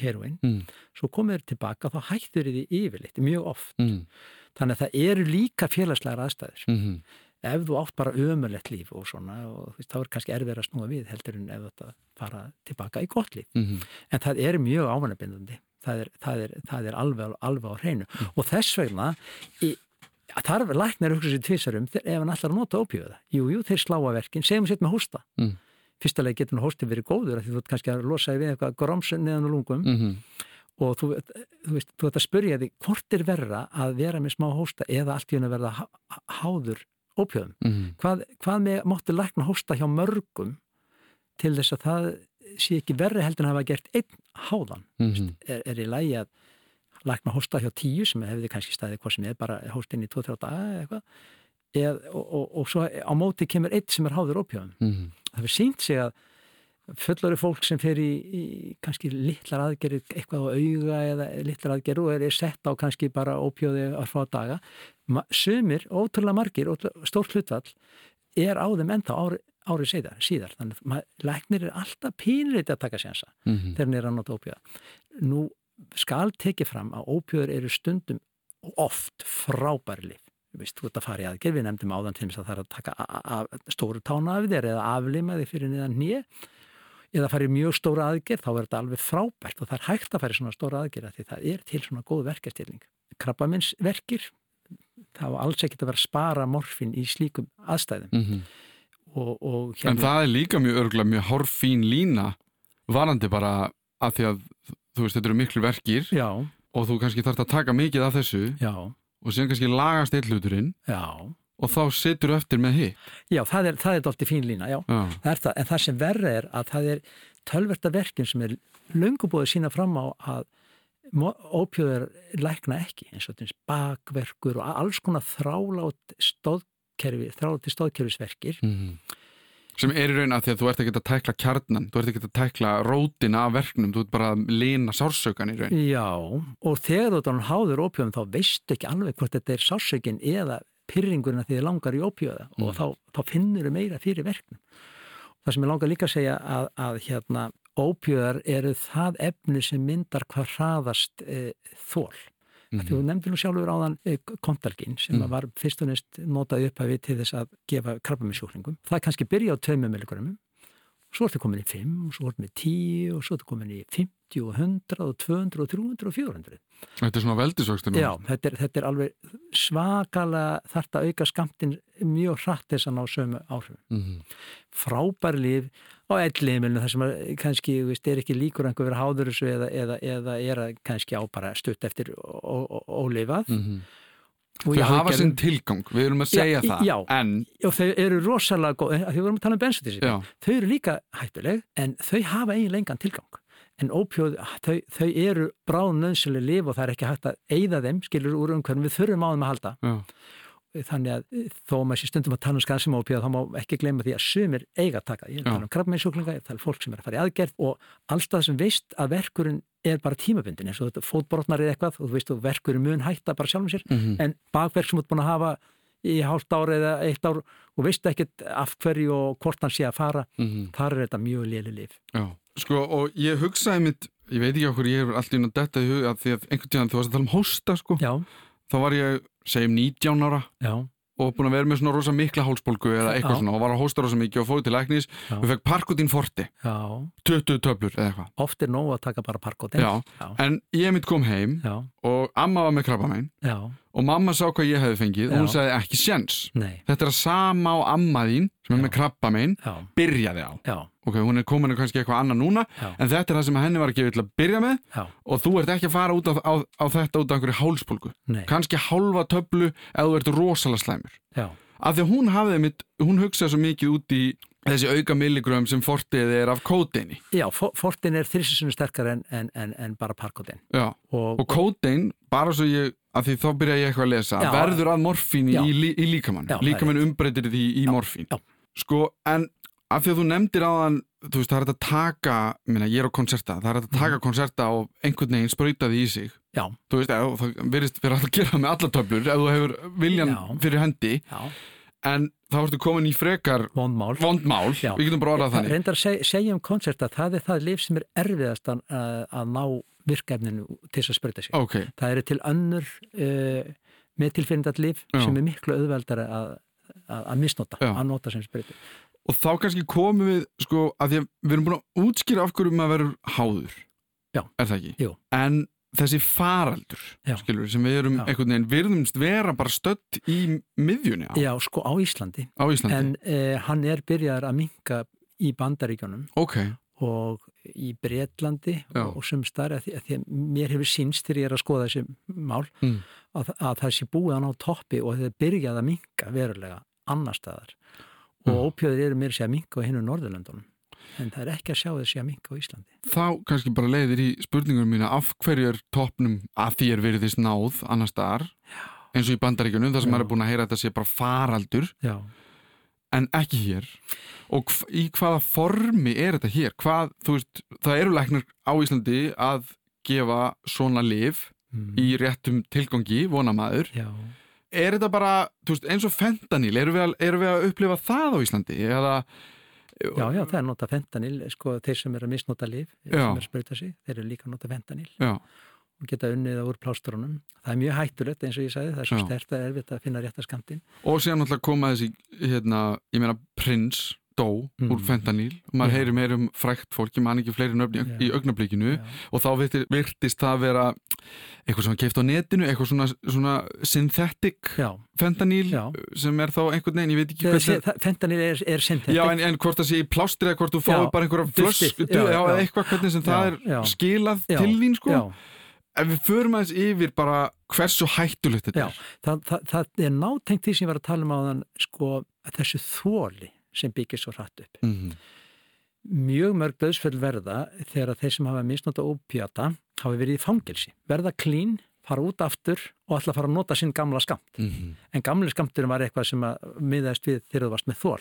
heroin Mm. svo komið þeir tilbaka þá hættur þið yfirleitt mjög oft Mm. þannig að það eru líka félagslegar aðstæður Mm -hmm. Ef þú átt bara ömulegt líf og svona og veist, þá er kannski erfið að snúa við heldur en ef þetta fara tilbaka í gott líf. Mm -hmm. en það er mjög ávanabindandi. Það er, það er, það er alveg, alveg á hreinu. Og þess vegna í, þarf læknar hugsa sér tvisarum ef hann að nota ópíuða jú, jú, þeir slá að verkin, segjum sér með hósta. Mm. fyrsta leið getur hann hósti verið góður því þú ert kannski að losa við eitthvað grómsun neðan og lungum. Mm -hmm. og þú, þú veist, þú ert að spyrja því hvort er verra að vera með smá hósta eða allt í henni að verða há, háður ópíuðum Mm hvað, hvað með máttu lækna hósta hjá mörgum til þess að það sé ekki verri heldur en hafa gert einn háðan? -hmm. er, er í lægi að lækna hósta hjá tíu sem hefði kannski staðið hvað sem er bara hóstinn í 2-3 daga eða eitthvað? Og, og, og svo á móti kemur einn sem er háður ópíðum Mhm. það fyrir sínt sig að fullari fólk sem fer í, í kannski litlar aðgerið eitthvað á auga eða litlar aðgerið og er, er sett á kannski bara ópíóði að frá daga sumir, ótrúlega margir stórt hlutfall er á þeim enda ári, ári síðar, síðar. Þannig að læknir er alltaf pínleiti að taka sénsa Mhm. þegar hann er að nota ópíóða nú skal tekið fram að ópíóður eru stundum oft frábæri líf Vist, þú ert að fara í aðgerð, við nefndum áðan til þess að það er að taka stóru tána af þér eða aflima þig fyrir niðan nýja eða fara í mjög stóra aðgerð, þá er þetta alveg frábært og það er hægt að fara í svona stóra aðgerð því það er til svona góð verkastilling. Krabbaminsverkir, var alls ekkert að vera að spara morfin í slíkum aðstæðum Mhm. og, og En það er líka mjög örgulega mjög hárfín lína varandi bara að því að þú veist, þetta eru miklu verkir Já, og þú kannski þarf að taka mikið af þessu já, og síðan kannski lagast eitt hluturinn já. Og þá situr þú eftir með hitt. Já, það er, það er dálítið fín lína, já. Já. Það er það, en það sem verra er að það er tölverta verkin sem er löngu búið að sína fram á að ópjóður lækna ekki eins og þess bakverkur og alls konar þrálátt stóðkerfi, þrálátti stóðkerfisverkir Mhm. sem er í raun að því að þú ert ekki að tækla kjarnan, þú ert ekki að tækla rótina af verknum, þú ert bara að lina sársökan í raun. Já, og þegar þú háður ópjóðum þá veistu ekki alveg hvort þetta er sásökin eða pyrringurinn að þið langar í ópjóða Mm. og þá, þá finnur þau meira fyrir verknum. Það sem ég langar líka að segja að, að hérna, ópjóðar eru það efni sem myndar hvað hraðast e, þól. Mm. Því þú nefndir nú sjálfur áðan e, kontalgin sem Mm. var fyrst og næst notað upp að við til þess að gefa krabbaminsjúklingum. Það kannski byrja á 2 milligrömmum svo ertu komin í 5 og svo ertu með 10 og svo ertu komin í 50 og 100 og 200 og 300 og 400 Þetta er svona veldisvöxtur Já, þetta er, þetta er alveg svakalega þarft að auka skamtin mjög hratt þess að ná sömu áhrifum Mhm. frábær líf á elliðimilinu þar sem að kannski veist, er ekki líkur einhver verið háður þessu eða, eða, eða er að kannski á bara stutt eftir ólifað Mhm. Og Þau hafa sinn tilgang, við erum að segja Já, það, já. en og þau eru rosalega góð, við vorum að tala um bensutísi Já. þau eru líka hættuleg en þau hafa eigin lengan tilgang en ópjóð, þau, þau eru bráðum nöðsynlega lif og það er ekki hægt að eyða þeim, skilur úr umhverfum, við þurfum á þeim að halda. Já, þannig að eh, þó að maður sé stundum að tala um skansum ópíða þá má ekki gleyma því að sumir eiga að taka, ég er að tala um krabbmeinsjúklinga ég er tala um fólk sem er að fara í aðgerð og allstað sem veist að verkurinn er bara tímabundin eins og þetta fótbrotnar eða eitthvað og þú veist og verkurinn mun hætta bara sjálfum sér. Mhm. en bakverk sem þú ert búin að hafa í hálft ár eða eitt ár og veist ekkert af hverju og hvort hann sé að fara Mhm. þar er þetta mjög léli lif já. Sko, og ég hugsaði mitt, ég veit ekki okkur, ég hefur alltaf inn að detta í hug að því að einhvern tíðan þú varst að tala um hósta, sko, já, þá var ég, segjum 19 ára já, og búin að vera með svona rosa mikla hálsbólgu eða eitthvað Já. svona og var að hósta rosa mikið og fóði til læknis. Já. og fekk parkutín forti, Já, 20 töflur eða eitthvað. oft er nóg að taka bara parkótin. Já, já, en ég mitt kom heim já, og amma var með krabba megin já, og mamma sá hvað ég hefði fengið og hún sagði ekki sjens. nei, Þetta er að sama á amma þín sem er með krabba já, byrjaði á. já, Ok, hún er komin kannski eitthvað annað núna já, en þetta er það sem henni var að gefa til að byrja með já, og þú ert ekki að fara út á, á, á þetta út af einhverju hálspólgu. nei, Kannski hálfa töflu ef þú ert rosalega slæmur. já, Af því að hún hafði mitt, hún hugsaði svo mikið út í þessi auka milligröðum sem fortið er af kóteini. já, fo- fortin er þrjusunum sterkar en, en, en, en bara parkótin. Já. Og, Og kótein, bara svo ég, af því þá byrja ég eitthvað að lesa, verður að morfín í, í líkamann. Líkamann umbreytir því í morfín. Sko, en af því að þú nefndir á þann, þú veist, það er hægt að taka, minna, ég er á konserta, það er hægt að taka konserta og einhvern veginn sprauta því í sig. Mhm. já, Þú veist, ef, það verðist fyrir að gera með alla töflur ef þú hefur viljan Já. fyrir hendi, já, en þá ertu komin í frekar vondmál. vondmál, við getum bara orðað þannig. Reyndar að seg, segja um konserta, það er það lif sem er erfiðast að, að ná virkefninu til þess að sprauta sig. Ok, Það eru til önnur uh, með tilfinnindat lif sem er miklu auðveldari að, að, að misnota, að nota sem sprauti. Og þá kannski komum við, sko, að því að við erum búin að útskýra af hverju maður verður háður. Já. Er það ekki? Jú. En þessi faraldur, Já. skilur, sem við erum Já. einhvern veginn, virðumst vera bara stödd í miðjunni á, Já, sko á Íslandi. á Íslandi. En uh, hann er byrjaðar að minka í bandaríkjónum Ok, og í Bretlandi Já. og, og sem starf að að því að mér hefur sínst þegar ég er að skoða þessi mál Mm. að, að það sé búið hann á toppi og það er byrjað að minka verulega annar staðar og Mm. ópjöður eru mér sé að minka á hinnu Norðurlöndunum en það er ekki að sjá þessi að minka á Íslandi. þá kannski bara leiðir í spurningunum mína af hverju er toppnum að því er virðist náð annar staðar, eins og í bandaríkjunum, þar sem maður er búin að heyra þetta sé bara faraldur, Já, en ekki hér. Og í hvaða formi er þetta hér? Hvað, þú veist, það eru læknar á Íslandi að gefa svona lif mm. í réttum tilgangi, vonamaður. já. Er þetta bara, þú veist, eins og fentanil, eru við, að- erum við að upplifa það á Íslandi? Eða, Já, já, það er nota fentanil, sko, þeir sem eru að misnota lif, Já. sem eru að sprauta sig, þeir eru líka að nota fentanil Já, og geta unnið það úr plástrunum. Það er mjög hættulegt eins og ég sagði, það er svo stert að erfitt að finna rétta skamtinn. og síðan náttúrulega koma þessi, hérna, ég meina, prins dó Mm. úr fentanil og maður Já. heyri meir um frækt fólk, ég man ekki fleiri nöfni Já. í augnablikinu Já. og þá virtist, virtist það vera eitthvað sem keift á netinu, eitthvað svona, svona synthetic Já, fentanil Já. sem er þá einhvern veginn, ég veit ekki sé- það- fentanil er, er synthetic. Já, en, en hvort það sé í plástri eða hvort þú fáið Já, bara einhverja já, já, já, eða já. eitthvað hvernig sem það Já, er já. skilað Já, til þín, sko. Já, Ef við förum aðeins yfir bara hversu hættulegt þetta Já. er. það, það, það er nátengt því sem ég var að tala um á þann sko, að þessu þóli sem byggir svo hratt upp. Mm -hmm. Mjög mörg döðsföll verða þegar þeir sem hafa misnota ópjata hafa verið í fangelsi. Verða klín, fara út aftur og ætla að fara að nota sinn gamla skamt. Mhm. En gamli skamturinn var eitthvað sem að miðaðist við þegar þú varst með þól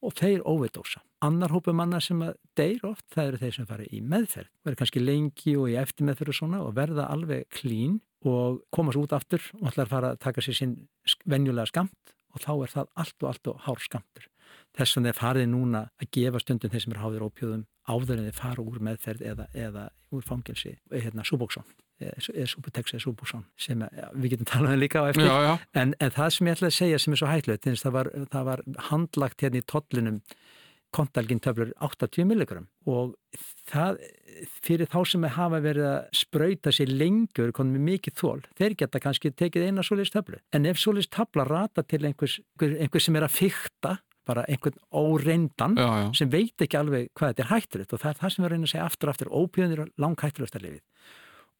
og þeir óveidósa. Annar hópu manna sem deyr oft, það eru þeir sem fara í meðferð. Verður kannski lengi og í eftirmeðferð og svona og verða alveg klín og koma svo út aftur og ætla að fara að taka sér sinn venjulega skamt og þá er það allt og allt og hár skamtur. Þess vegna er farið núna að gefa stundum þeir sem er háður ópjóðum áður en þeir fara úr meðferð eða, eða úr fangelsi, hérna Súbóksson eða Súbutex eða Súbóksson sem að, við getum talað um líka á eftir Já, já, En, en það sem ég ætla að segja sem er svo hættilegt, það það var handlagt hérna í tollinum kontalgin töflur 80 milligram og það fyrir þá sem hafa verið að sprauta sér lengur konum með mikið þól, þeir geta kannski tekið eina svoleiðis töflu. En ef svoleiðis töfla rata til einhvers, einhver, einhver sem er að fykta, bara einhvern óreindan já, já. sem veit ekki alveg hvað þetta er hættulegt og það er það sem við reynum að segja aftur aftur ópíðunir og lang hættulegsta lifið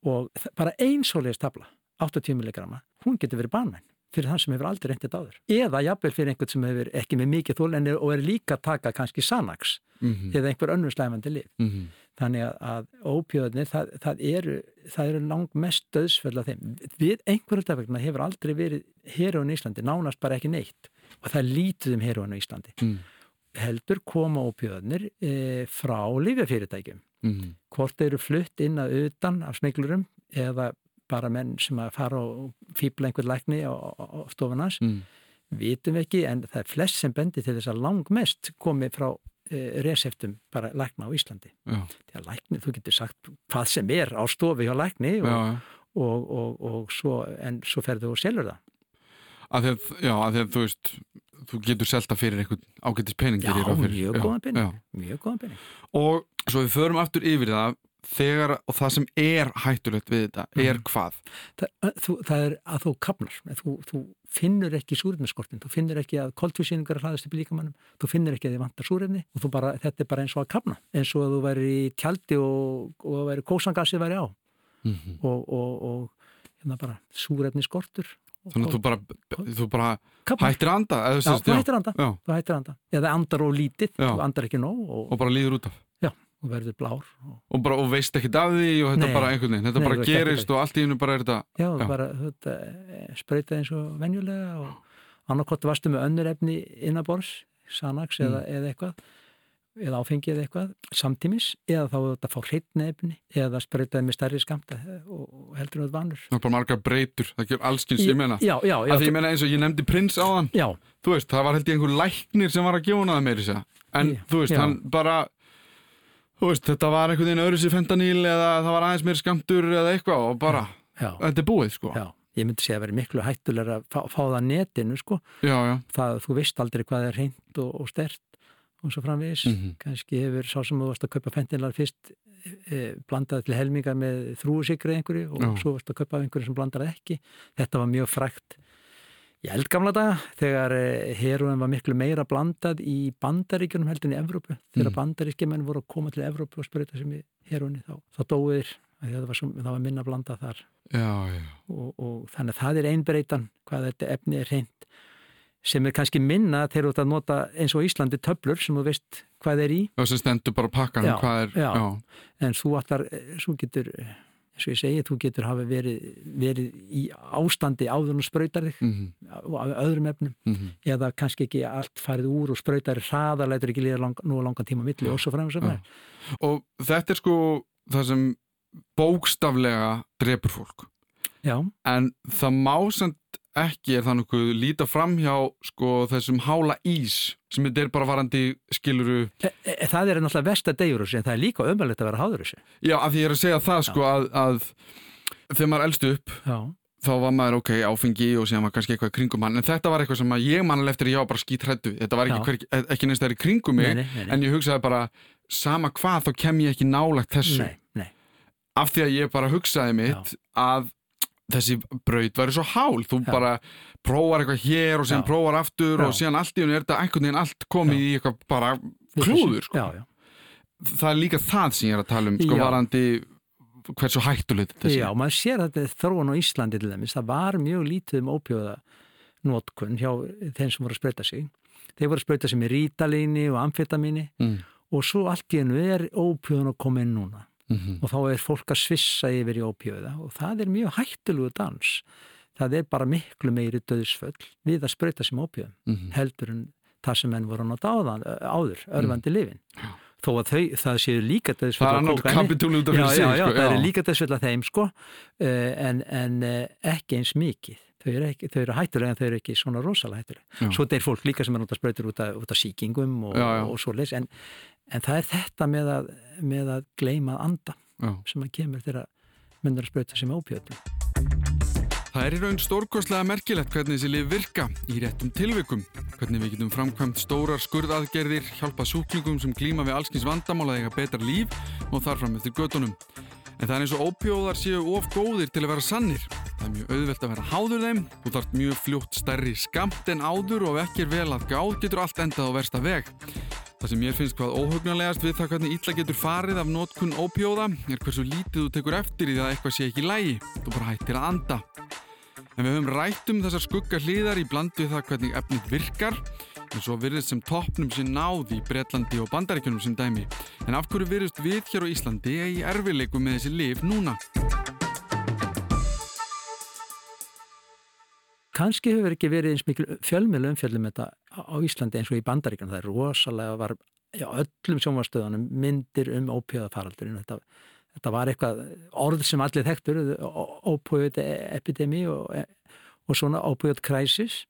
og bara ein svoleiðis tabla 80 mg, hún getur verið banvæn fyrir þann sem hefur aldrei reyndið áður eða jafnvel fyrir einhvern sem hefur ekki með mikið þól en er, og er líka að taka kannski Sanax Mm eða einhver önnur slæmandi lif -hmm. þannig að, að ópíðunir það, það eru, eru lang mest döðsföll af þeim. Við einhverjum hefur aldrei verið heroin í Íslandi nánast bara ekki neitt og það er lítið um heroin í Íslandi Mm heldur koma ópíðunir e, frá lífjafyrirtækjum -hmm. hvort eru flutt inn að utan af smeglurum eða bara menn sem að fara og fýbla einhver lækni á, á, stofunans, Mm. vitum við ekki en það er flest sem bendir til þess að langmest komi frá e, reseftum bara lækna á Íslandi. Því að lækni, þú getur sagt hvað sem er á stofi hjá lækni og, og, og, og svo, en svo ferðu og selur það. Að að, já, að að þú veist þú getur selta fyrir einhvern ágættis pening Já, mjög góðan pening. pening. og svo við förum aftur yfir það þegar, og það sem er hættulegt við þetta, er Mhm. hvað Það, þú, það er að þú kapnar. Þú, þú finnur ekki súrefniskortin. Þú finnur ekki að koltvísýningar hlaðast upp í líkamannum. Þú finnur ekki að þið vantar súrefni og bara, þetta er bara eins og að kapna. Eins og að þú væri í tjaldi og, og kósangasið væri á. Mhm. Og, og, og hérna bara súrefniskortur. Þannig að þú bara, þú bara hættir að anda eða, Já, þú hættir að anda. já, Þú hættir að anda. Eða andar og lítið. Já. Þú andar ekki nóg og, og bara líður út af og verður blár. Og, og, bara, og veist ekki af því og þetta Nei. bara einhvern veginn, þetta Nei, bara gerist og allt í hennu bara er þetta Já, Já. bara þetta, sprauta eins og venjulega og annarkott varstu með önnur efni innabors, Sanax eða, Mm. eða eitthvað eða áfengi eða eitthvað, samtímis eða þá þetta fá hreitna efni eða sprautaði með stærri skamta og, og heldur þetta vanur. Það er bara margar breytur, það ger allskins ég meina, Já, já, að því ég meina eins og ég nefndi prins á þann, já, þú veist, það var held ég einhver læknir sem var að það meiri segja. En Já, þú veist, já. hann bara þú veist, þetta var einhvern veginn öðru sér fentaníl eða það var aðeins meiri skamtur eða eitthvað og bara, já, þetta er búið sko. Já ég myndi segja að vera miklu hættulega að fá, fá það netinu sko, já, já, það þú veist aldrei hvað er hreint og, og stert og svo framvegis, Mhm. kannski hefur sá sem þú varst að kaupa fentilar fyrst e, blandað til helmingar með þrúusikri einhverju og Já. svo varst að kaupa einhverju sem blandar ekki þetta var mjög frækt í eldgamla daga þegar e, heroin var miklu meira blandað í bandaríkjunum heldur en í Evrópu þegar Mm. mm. bandaríkjumenn voru að koma til Evrópu og spröyta sem í heroinni þá, þá dóiðir það var, svo, það var minna blandað þar já, já og, og þannig að það er einbreytan hvað þetta efni er reynd sem er kannski minna þegar þú ert að nota eins og Íslandi töflur sem þú veist hvað er í. Og sem stendur bara pakkan Já, hvað er, já. já, en þú allar, svo getur eins og ég segi, þú getur hafa verið, verið í ástandi áður og sprautar þig mhm, af öðrum efnum. Mhm. Eða kannski ekki allt farið úr og sprautar hraðar, lætur ekki líða lang, nú langan tíma á milli og svo fremur sem er og þetta er sko það sem bókstaflega drepur fólk. Já, en það má samt ekki er það nokkuð líta fram hjá sko þessum hála ís sem þetta er bara varandi skiluru e, e, það er náttúrulega versta degur þessu en það er líka ömulegt að vera háður þessu já af því ég er að segja það sko að, að þegar maður elst upp Já, þá var maður ok áfengi og síðan var kannski eitthvað kringum hann en þetta var eitthvað sem að ég mann eftir að ég var bara skítrættu þetta var ekki, Já. hver, ekki neins það er í kringum mig nei, nei, nei, en ég hugsaði bara sama hvað þá kem ég ekki nálagt þessu. Nei, nei. af því að ég bara hugsaði mitt að þessi braut væri svo hál þú Já. bara prófar eitthvað hér og síðan Já. prófar aftur og Já. síðan allt í henni er þetta einhvern veginn allt komið í eitthvað bara klúður sko. Það er líka það sem ég er að tala um sko varandi hversu hættulegt þetta sé Já, maður sér að þetta er þróun á Íslandi til dæmis. Það var mjög lítið um ópjóða notkun hjá þeim sem voru að sprauta sig. Þeir voru að sprauta sig með rítalíni og amfetamíni mm. og svo allt í hennu er ópjóðan að koma inn núna mm og þá er fólk að svissa yfir í ópjóða og það er mjög hættulugu dans. Það er bara miklu meiri döðsföll við að sprauta sig með ópjóðum -hmm. heldur en það sem menn voru að áðan, áður, örfandi lifin. Þó að þau, það séu líka döðsföll það er út af Já, já, já, sko. það er líka döðsföll af þeim sko, en, en ekki eins mikið. Þau eru, ekki, þau eru hættulega en þau eru ekki svona rosalega hættulega. Svo deyr fólk líka sem er náttúrulega sprautur út af, út af síkingum og, og svo leys, en, en það er þetta með að, með að gleyma að anda Já. sem að kemur þegar myndir að sprauta sem ópjötum. Það er í raun stórkostlega merkilegt hvernig þessi lif virka í réttum tilvikum. Hvernig við getum framkvæmt stórar skurðaðgerðir, hjálpa súklingum sem glíma við allskins vandamál að eiga betra líf og þar fram eftir gödunum. En það er eins og ópjóðar séu of góðir til að vera sannir. Það er mjög auðvelt að vera háður þeim, þú þarft mjög fljótt stærri skamt en áður og ef ekki er vel að gáð getur allt endað á versta veg. Það sem mér finnst hvað óhugnarlegast við það hvernig illa getur farið af notkun ópjóða er hversu lítið þú tekur eftir í það að eitthvað sé ekki lægi. Þú bara hættir að anda. En við höfum rætt um þessar skugga hliðar í bland við það hvernig efnið virkar en svo virðist sem toppnum sé náð í Bretlandi og Bandaríkjunum sem dæmi. En af hverju virðist við hér á Íslandi í erfileikum með þessi lif núna? Kanski hefur ekki verið eins mikil fjölmjölu umfjöldum þetta á Íslandi eins og í Bandaríkjunum. Það er rosalega var já, öllum sjónvarstöðunum myndir um ópjöðafaraldurinn. Þetta, þetta var eitthvað orð sem allir þekktur, ópjöð epidemi og, og svona ópjöð crisis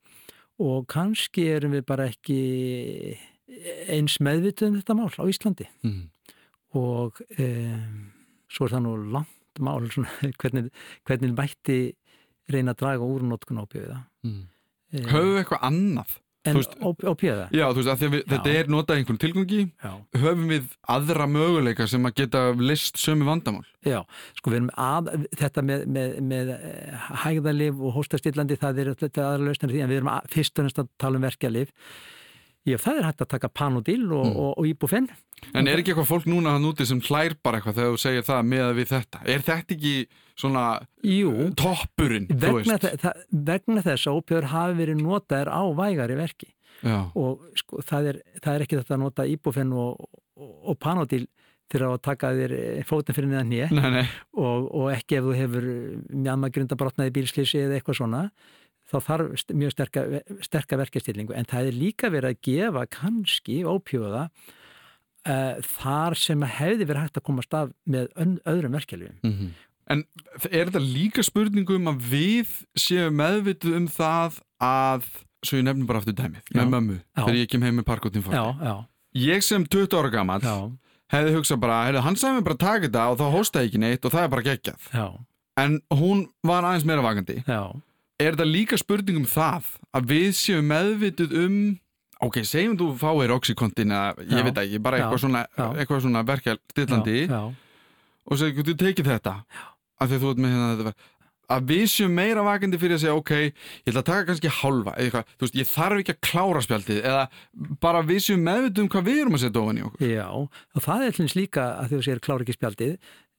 og kannski erum við bara ekki eins meðvituð um þetta mál á Íslandi Mm. og um, svo er það nú langt mál svona, hvernig, hvernig mætti reyna að draga úr notkun ópjöða Mm. Höfum við eitthvað annað? En ópjöða? Já, þú veist, við, þetta er notað einhvern tilgangi Já. höfum við aðra möguleika sem að geta list sömu vandamál Já, sko við erum að, þetta með, með, með eh, hægðalif og hóstastillandi það er þetta aðra lausnir því en við erum að, fyrst og næst að tala um verkjalif Já, það er hægt að taka Panodil og, Mm. og, og Ibufen En er ekki eitthvað fólk núna hann úti sem hlær bara eitthvað þegar þú segir það með við þetta? Er þetta ekki svona Jú, toppurinn, þú vegna, þe vegna þess að ópjöður hafi verið notaðir á vægari verki. Já, og sko, það, er, það er ekki þetta að nota Ibufen og, og, og Panodil til að taka þér fótinn fyrir neðan nýja og, og ekki ef þú hefur mjama grundabrotnaði bílslýsi eða eitthvað svona þá þarf mjög sterka, verkastillingu en það er líka verið að gefa kannski ópjóða uh, þar sem hefði verið hægt að komast af með öðrum verkefliðum. Mhm. En er þetta líka spurningu um að við séum meðvituð um það að, svo ég nefnum bara aftur dæmið, Já. með mömmu, Já. þegar ég kem heim með. Já, já, Ég sem 20 ára gammal já, hefði hugsað bara, heyrðu, hann sagði mér bara að taka þetta og þá hóstaði ekki neitt og það er bara geggjað. já, En hún var aðeins meira vakandi. já, Er þetta líka spurning um það að við séum meðvituð um, ok, segjum þú fáir oxykontin eða ég Já. veit ekki, bara Já. eitthvað svona, Já. svona já, og segjum þú tekið þetta af því að þú ert með hérna að við séum meira vakandi fyrir að segja ok, ég ætla að taka kannski eða eitthvað, þú veist, ég þarf ekki að klára spjaldið eða bara við séum meðvituð um hvað við erum að setja ofan í okkur. Já, og það er hlins líka að þú sér klára ekki spjaldið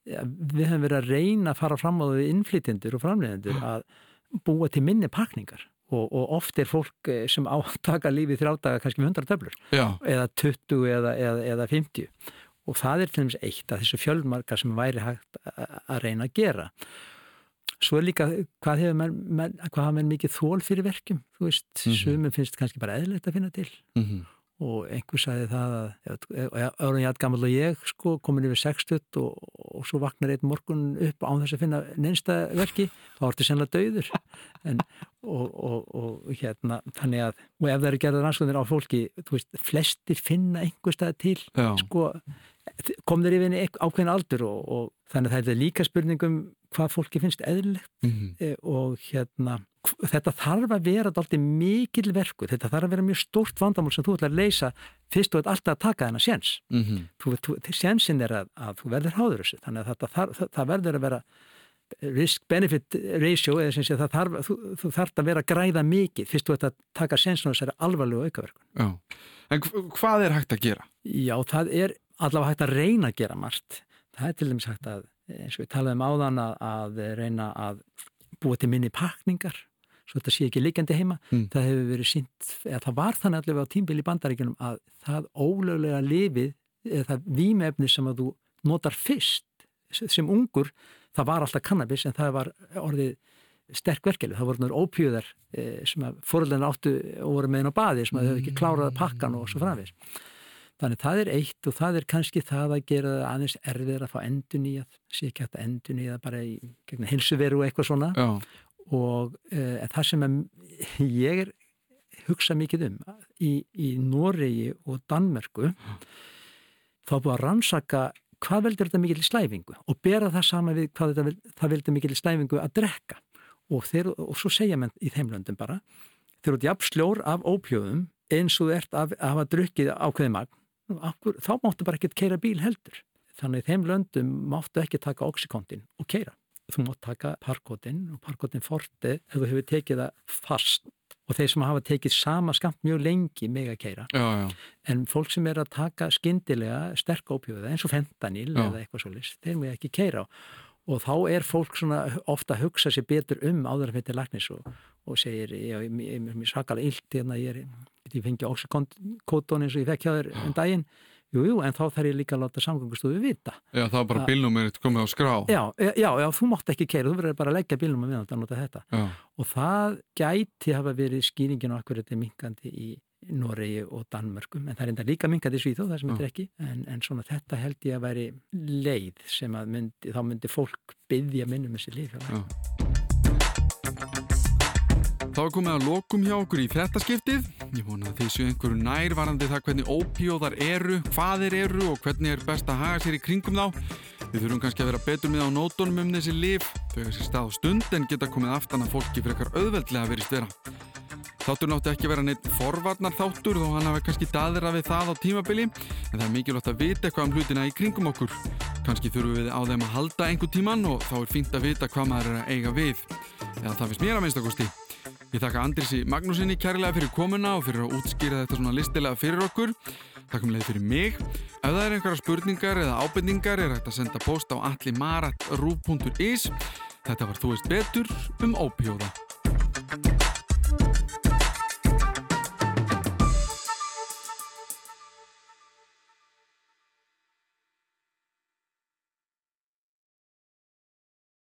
ja, við höfum verið að reyna að fara fram á því innflytjendur og framleiðendur að búa til minni pakningar. Og, og oft er fólk eh, sem á að taka lífið þrjádaga kannski með 100 töflur. Eða 20 eða, eða, eða 50 og það er til dæmis eitt af þessu fjölmarka sem væri hægt að reyna að gera. Svo er líka hvað hefur menn, menn, hvað hafa menn mikið þól fyrir verkjum? Þú veist, mm Mhm. sumum finnst kannski bara eðlilegt að finna til. Mm og einhver sagði það að ára ég gammal og ég sko komin yfir 60 og, og svo vaknar einn morgun upp án þess að finna neinsta verki þá ertu sennilega döður en, og, og, og hérna þannig að, og ef það eru gerðar rannsóðinir á fólki þú veist, flestir finna einhver stað til já, sko, kom þeir yfir ákveðin aldur og, og þannig að það er líka spurningum hvað fólki finnst eðlilegt. Mm e, og hérna þetta þarf að vera alltaf mikil verku þetta þarf að vera mjög stórt vandamál sem þú ætlar að leysa fyrst og alltaf að taka þennan séns. Mm þú, þú, sénsinn er að, að þú verður háður þessu. Þannig að þetta, þar, það, það verður að vera risk-benefit ratio eða sem sé það þarf, þú, þú þarf að vera að græða mikið fyrst þú ætlar að taka sénsinn og þessari alvarlegu aukaverkun. Já. En hv- hvað er hægt að gera? Já, það er allavega hægt að reyna að gera margt. Það er til dæmis hægt að, eins og við talaðum áðan, að, að reyna að búa til minni pakningar, svo þetta sé ekki líkjandi heima. Mm. Það hefur verið sínt, eða það var þannig allavega á tímbili í bandaríkjunum að það ólöglega lifið, eða það vímefni sem að þú notar fyrst sem ungur, það var alltaf kannabis en það var orðið sterk verkefni, það voru náttúrulega ópjöðar eh, sem að fóröldinu áttu og voru með henn á baði sem að þau ekki klárað pakkan og svo framvegis. Þannig það er eitt og það er kannski það að gera aðeins erfiðar að fá endun í að sé ekki hægt að endun í það bara í hilsuveru og eitthvað svona. Já, og uh, það sem að, ég er hugsa mikið um í, í Noregi og Danmörku þá er búið að rannsaka hvað veldur þetta mikil slæfingu og bera það sama við hvað þetta, það veldur mikil slæfingu að drekka. Og, þeir, og svo segja menn í þeim löndum bara þeir eru jafn sljór af ópjóðum eins og þú ert að, að hafa drukkið ákveði magn Akkur, þá máttu bara ekkert keira bíl heldur. Þannig þeim löndum máttu ekki taka oxykontin og keira þú mátt taka parkotin og parkotin forti ef þú hefur tekið það fast. Og þeir sem hafa tekið sama skamt mjög lengi mig að keira já, já, en fólk sem er að taka skyndilega sterk ópjóða eins og fentanil Já. eða eitthvað svo list, þeir mig ekki keira og þá er fólk svona ofta að hugsa sér betur um áður að fyrir lagnis og, og segir, ég, ég, ég svakalega illt hérna, ég er, ég fengi oxykóton eins og ég fekk hjá þér um daginn? Jú, jú, en þá þarf ég líka að láta samgöngustofu vita. Já, það var bara bílnúmerið komið á skrá. Já, já, já, þú mátt ekki keira, þú verður bara að leggja að viðan að nota þetta. Já, og það gæti hafa verið skýringin á akkur þetta er minkandi í Noregi og Danmörkum, en það er enda líka minkandi í Svíþó, það sem þetta er ekki, en, en svona þetta held ég að væri leið sem að myndi, þá myndi fólk byggja minnum þessi líf. já. Þá er komið að lokum hjá okkur í fréttaskiptið. Ég vona að þið séu einhverju nærvarandi það hvernig ópíóðar eru, hvað þeir eru og hvernig er best að haga sér í kringum þá. Við þurfum kannski að vera betur með á nótunum um þessi lif. Þau er sér stað á stund en geta komið aftan að fólki eitthvað auðveldlega verist vera. Þáttur náttu ekki vera neitt forvarnar þáttur þó hann hafi kannski daðra við það á tímabili en það er mikilvægt að vita eitthvað um hlutina í kringum okkur. Kannski þurfum við á þeim að halda einhver tíman og þá er fínt að vita hvað maður er að eiga við. Eða það finnst mér að minnstakosti. Ég þakka Andrisi Magnúsinni kærlega fyrir komuna og fyrir að útskýra þetta svona listilega fyrir okkur. Takk um leið fyrir mig. Ef það er einhverja spurningar eða ábyrningar er hægt að senda post á allimarat.ru.is Þetta var Þú veist betur um ópjóða.